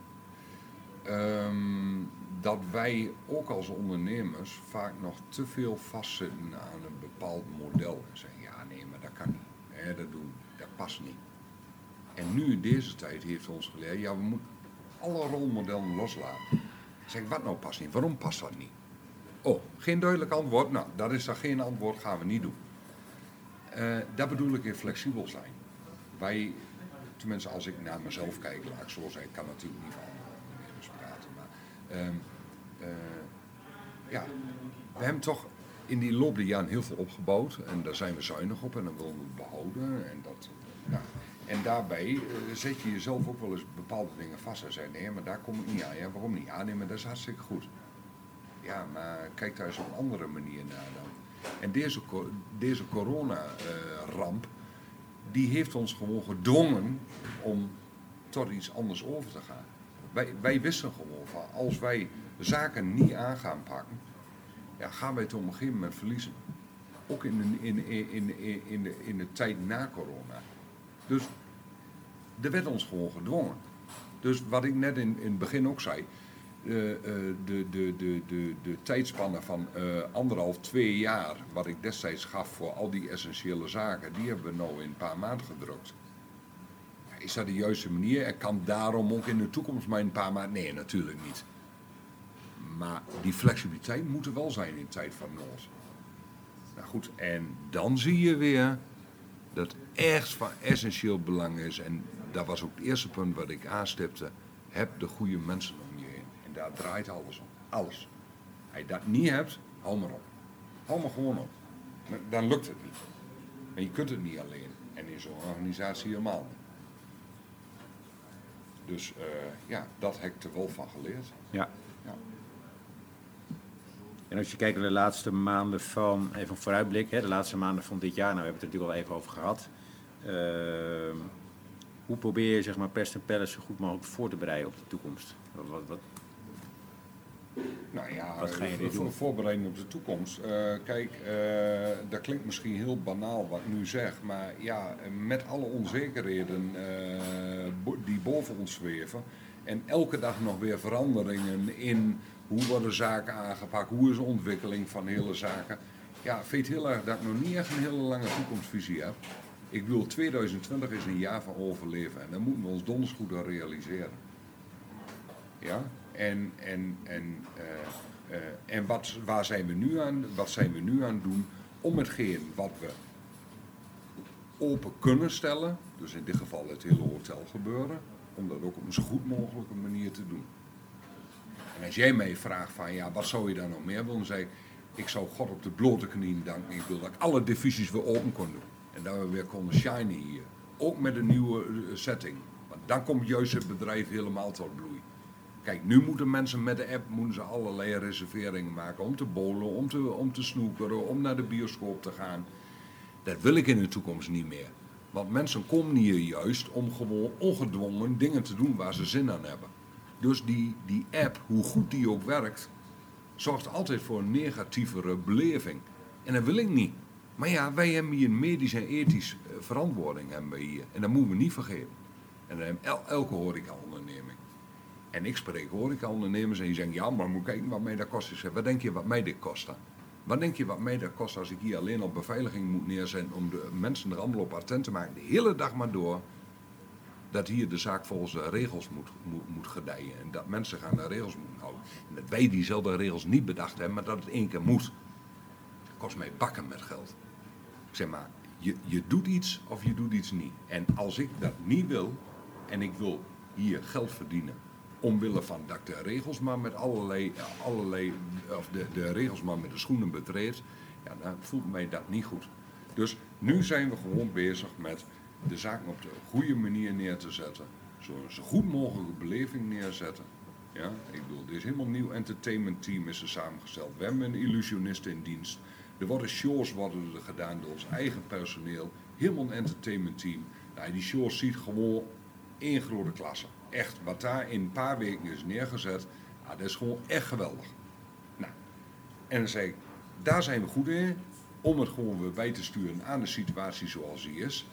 Ehm, dat wij ook als ondernemers vaak nog te veel vastzitten aan een bepaald model. En zeggen, ja nee, maar dat kan niet. Dat, doen, dat past niet. En nu in deze tijd heeft ons geleerd, ja we moeten alle rolmodellen loslaten. Zeg, wat nou past niet? Waarom past dat niet? Oh, geen duidelijk antwoord? Nou, dat is dan geen antwoord, gaan we niet doen. Uh, dat bedoel ik in flexibel zijn. Wij, tenminste als ik naar mezelf kijk, laat ik zo zeggen, ik kan natuurlijk niet van ondernemers praten, maar um, uh, ja, we hebben toch in die loop der heel veel opgebouwd en daar zijn we zuinig op en dat willen we behouden. En, dat, ja. en daarbij uh, zet je jezelf ook wel eens bepaalde dingen vast en zeg nee, maar daar kom ik niet aan. Ja, waarom niet? Ja, nee, maar dat is hartstikke goed. Ja, maar kijk daar eens op een andere manier naar dan. En deze, deze corona-ramp, die heeft ons gewoon gedwongen om tot iets anders over te gaan. Wij, wij wisten gewoon van, als wij zaken niet aan gaan pakken, ja, gaan wij het op een gegeven moment verliezen. Ook in de, in, in, in, in, de, in de tijd na corona. Dus er werd ons gewoon gedwongen. Dus wat ik net in, in het begin ook zei, de, de, de, de, de, tijdspannen van anderhalf, twee jaar, wat ik destijds gaf voor al die essentiële zaken, die hebben we nou in een paar maanden gedrukt. Is dat de juiste manier? En kan daarom ook in de toekomst maar een paar maanden? Nee, natuurlijk niet. Maar die flexibiliteit moet er wel zijn in tijd van nood. Nou goed, en dan zie je weer dat echt van essentieel belang is. En dat was ook het eerste punt wat ik aanstipte. Heb de goede mensen om je heen. En daar draait alles om. Alles. Als je dat niet hebt, hou maar op. Hou maar gewoon op. Dan lukt het niet. Maar je kunt het niet alleen. En in zo'n organisatie helemaal niet. Dus uh, ja, dat heb ik er wel van geleerd. Ja. ja. En als je kijkt naar de laatste maanden van, even een vooruitblik, hè, de laatste maanden van dit jaar, nou we hebben het er natuurlijk al even over gehad. Uh, hoe probeer je zeg maar Preston Palace zo goed mogelijk voor te bereiden op de toekomst? Wat, wat, wat, nou ja, wat ga je voor, voorbereiding op de toekomst. Uh, kijk, uh, dat klinkt misschien heel banaal wat ik nu zeg, maar ja, met alle onzekerheden uh, die boven ons zweven en elke dag nog weer veranderingen in hoe worden zaken aangepakt, hoe is de ontwikkeling van hele zaken. Ja, vind heel erg dat ik nog niet echt een hele lange toekomstvisie heb. Ik bedoel, 2020 is een jaar van overleven en daar moeten we ons donders goed aan realiseren. Ja, en, en, en, uh, uh, en wat, waar zijn we nu aan, wat zijn we nu aan doen om hetgeen wat we open kunnen stellen, dus in dit geval het hele hotel gebeuren, om dat ook op een zo goed mogelijke manier te doen. En als jij mij vraagt van ja, wat zou je daar nog meer willen, dan zeg ik, ik zou God op de blote knieën danken. Ik wil dat ik alle divisies weer open kon doen. En dat we weer konden shinen hier. Ook met een nieuwe eh, setting. Want dan komt juist het bedrijf helemaal tot bloei. Kijk, nu moeten mensen met de app moeten ze allerlei reserveringen maken om te bowlen, om te, om te om naar de bioscoop te gaan. Dat wil ik in de toekomst niet meer. Want mensen komen hier juist om gewoon ongedwongen dingen te doen waar ze zin aan hebben. Dus die, die app, hoe goed die ook werkt, zorgt altijd voor een negatievere beleving. En dat wil ik niet. Maar ja, wij hebben hier een medisch en ethisch eh, verantwoording hebben we hier. En dat moeten we niet vergeten. En dat el elke horecaonderneming. En ik spreek horecaondernemers en die zeggen, ja, maar moet kijken wat mij dat kost. Zeg, wat denk je wat mij dit kost? Wat denk je wat mij dat kost als ik hier alleen op beveiliging moet neerzetten om de mensen er allemaal op attent te maken, de hele dag maar door, dat hier de zaak volgens de regels moet, moet, moet gedijen en dat mensen gaan de regels moeten houden. En dat wij diezelfde regels niet bedacht hebben, maar dat het één keer moet. Dat kost mij bakken met geld. Ik zeg maar, je, je doet iets of je doet iets niet. En als ik dat niet wil en ik wil hier geld verdienen omwille van dat ik de regels maar met allerlei, allerlei of de, de regels maar met de schoenen betreed, ja, dan voelt mij dat niet goed. Dus nu zijn we gewoon bezig met de zaken op de goede manier neer te zetten. Zo, zo goed mogelijke beleving neerzetten. Ja, ik bedoel, dit is helemaal nieuw entertainment team is er samengesteld. We hebben een illusionist in dienst. Er worden shows worden er gedaan door ons eigen personeel. Helemaal een entertainment team. Nou, die shows ziet gewoon één grote klasse echt, wat daar in een paar weken is neergezet, dat is gewoon echt geweldig. Nou, en dan zeg ik, daar zijn we goed in. om het gewoon weer bij te sturen aan de situatie zoals die is.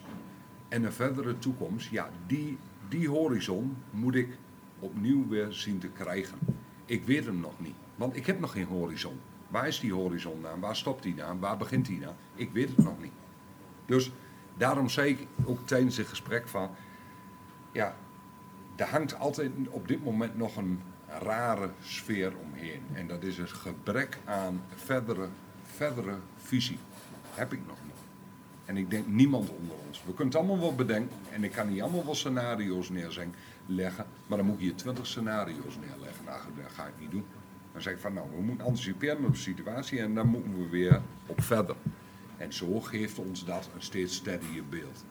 En een verdere toekomst, ja, die, die horizon moet ik opnieuw weer zien te krijgen. Ik weet hem nog niet, want ik heb nog geen horizon. Waar is die horizon aan? Waar stopt die aan? Waar begint die aan? Ik weet het nog niet. Dus daarom zei ik ook tijdens het gesprek van, ja, er hangt altijd op dit moment nog een rare sfeer omheen. En dat is het gebrek aan verdere, verdere visie. Heb ik nog niet. En ik denk niemand onder ons. We kunnen het allemaal wel bedenken. En ik kan niet allemaal wel scenario's neerleggen. Maar dan moet je hier twintig scenario's neerleggen. Nou, dat ga ik niet doen. Dan zeg ik van nou, we moeten anticiperen op de situatie en dan moeten we weer op verder. En zo geeft ons dat een steeds steadier beeld.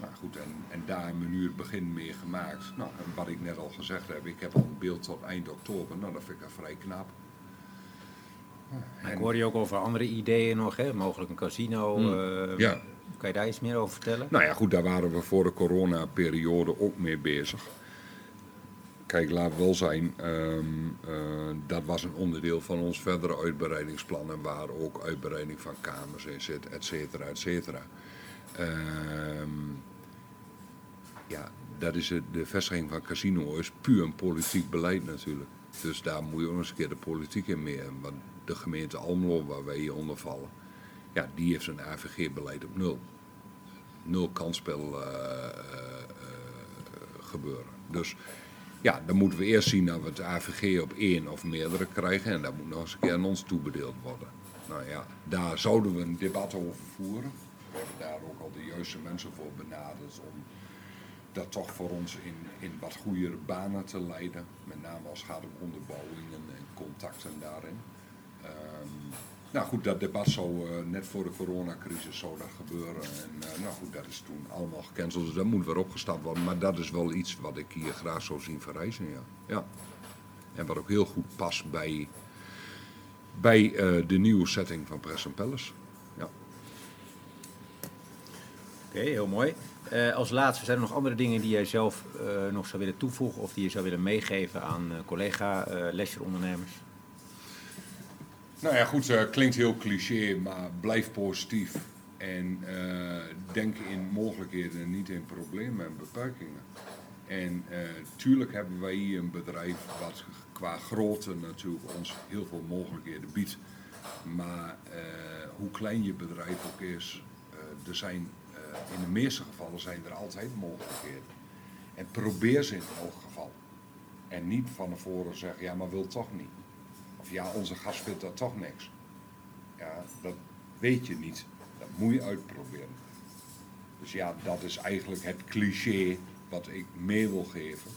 Nou goed, en, en daar hebben we nu het begin mee gemaakt. Nou, en wat ik net al gezegd heb, ik heb al een beeld tot eind oktober. Nou, dat vind ik vrij knap. Ik hoor je ook over andere ideeën nog, hè? mogelijk een casino. eh, Ja. Kan je daar iets meer over vertellen? Nou ja, goed, daar waren we voor de coronaperiode ook mee bezig. Kijk, laat wel zijn, ehm, eh, dat was een onderdeel van ons verdere uitbreidingsplannen, waar ook uitbreiding van kamers in zit, et cetera, et cetera. Ehm, ja, dat is de vestiging van casino is puur een politiek beleid natuurlijk. Dus daar moet je ook eens een keer de politiek in mee. Want de gemeente Almelo, waar wij hier onder vallen, ja, die heeft zijn AVG-beleid op nul. Nul kansspel eh, eh, gebeuren. Dus ja, dan moeten we eerst zien dat we het AVG op één of meerdere krijgen. En dat moet nog eens een keer aan ons toebedeeld worden. Nou ja, daar zouden we een debat over voeren. Hebben daar ook al de juiste mensen voor benaderd om dat toch voor ons in, in wat goede banen te leiden. Met name als het gaat om onderbouwingen en contacten daarin. Ehm, nou goed, dat debat zou eh, net voor de coronacrisis zou dat gebeuren. En eh, nou goed, dat is toen allemaal gecanceld, dus dat moet weer opgestapt worden. Maar dat is wel iets wat ik hier graag zou zien verrijzen, ja. ja. En wat ook heel goed past bij, bij eh, de nieuwe setting van Press Palace. Oké, heel mooi. Eh, als laatste, zijn er nog andere dingen die jij zelf eh, nog zou willen toevoegen of die je zou willen meegeven aan eh, collega lesjerondernemers? Nou ja, goed, klinkt heel cliché, maar blijf positief. En denk in mogelijkheden en niet in problemen en beperkingen. En tuurlijk hebben wij hier een bedrijf wat qua grootte natuurlijk ons heel veel mogelijkheden biedt. Maar hoe klein je bedrijf ook is, er zijn, in de meeste gevallen zijn er altijd mogelijkheden. En probeer ze in elk geval. En niet van tevoren zeggen, ja, maar wil toch niet. Of ja, onze gast vindt dat toch niks. Ja, dat weet je niet. Dat moet je uitproberen. Dus ja, dat is eigenlijk het cliché wat ik mee wil geven.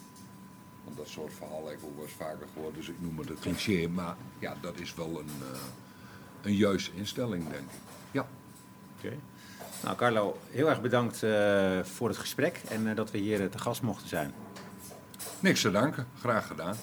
Want dat soort verhalen heb ik ook wel eens vaker gehoord, dus ik noem het een cliché. Maar ja, dat is wel een, eh, een juiste instelling, denk ik. Ja. Oké. Nou, Carlo, heel erg bedankt eh, voor het gesprek en eh, dat we hier eh, te gast mochten zijn. Niks te danken. Graag gedaan.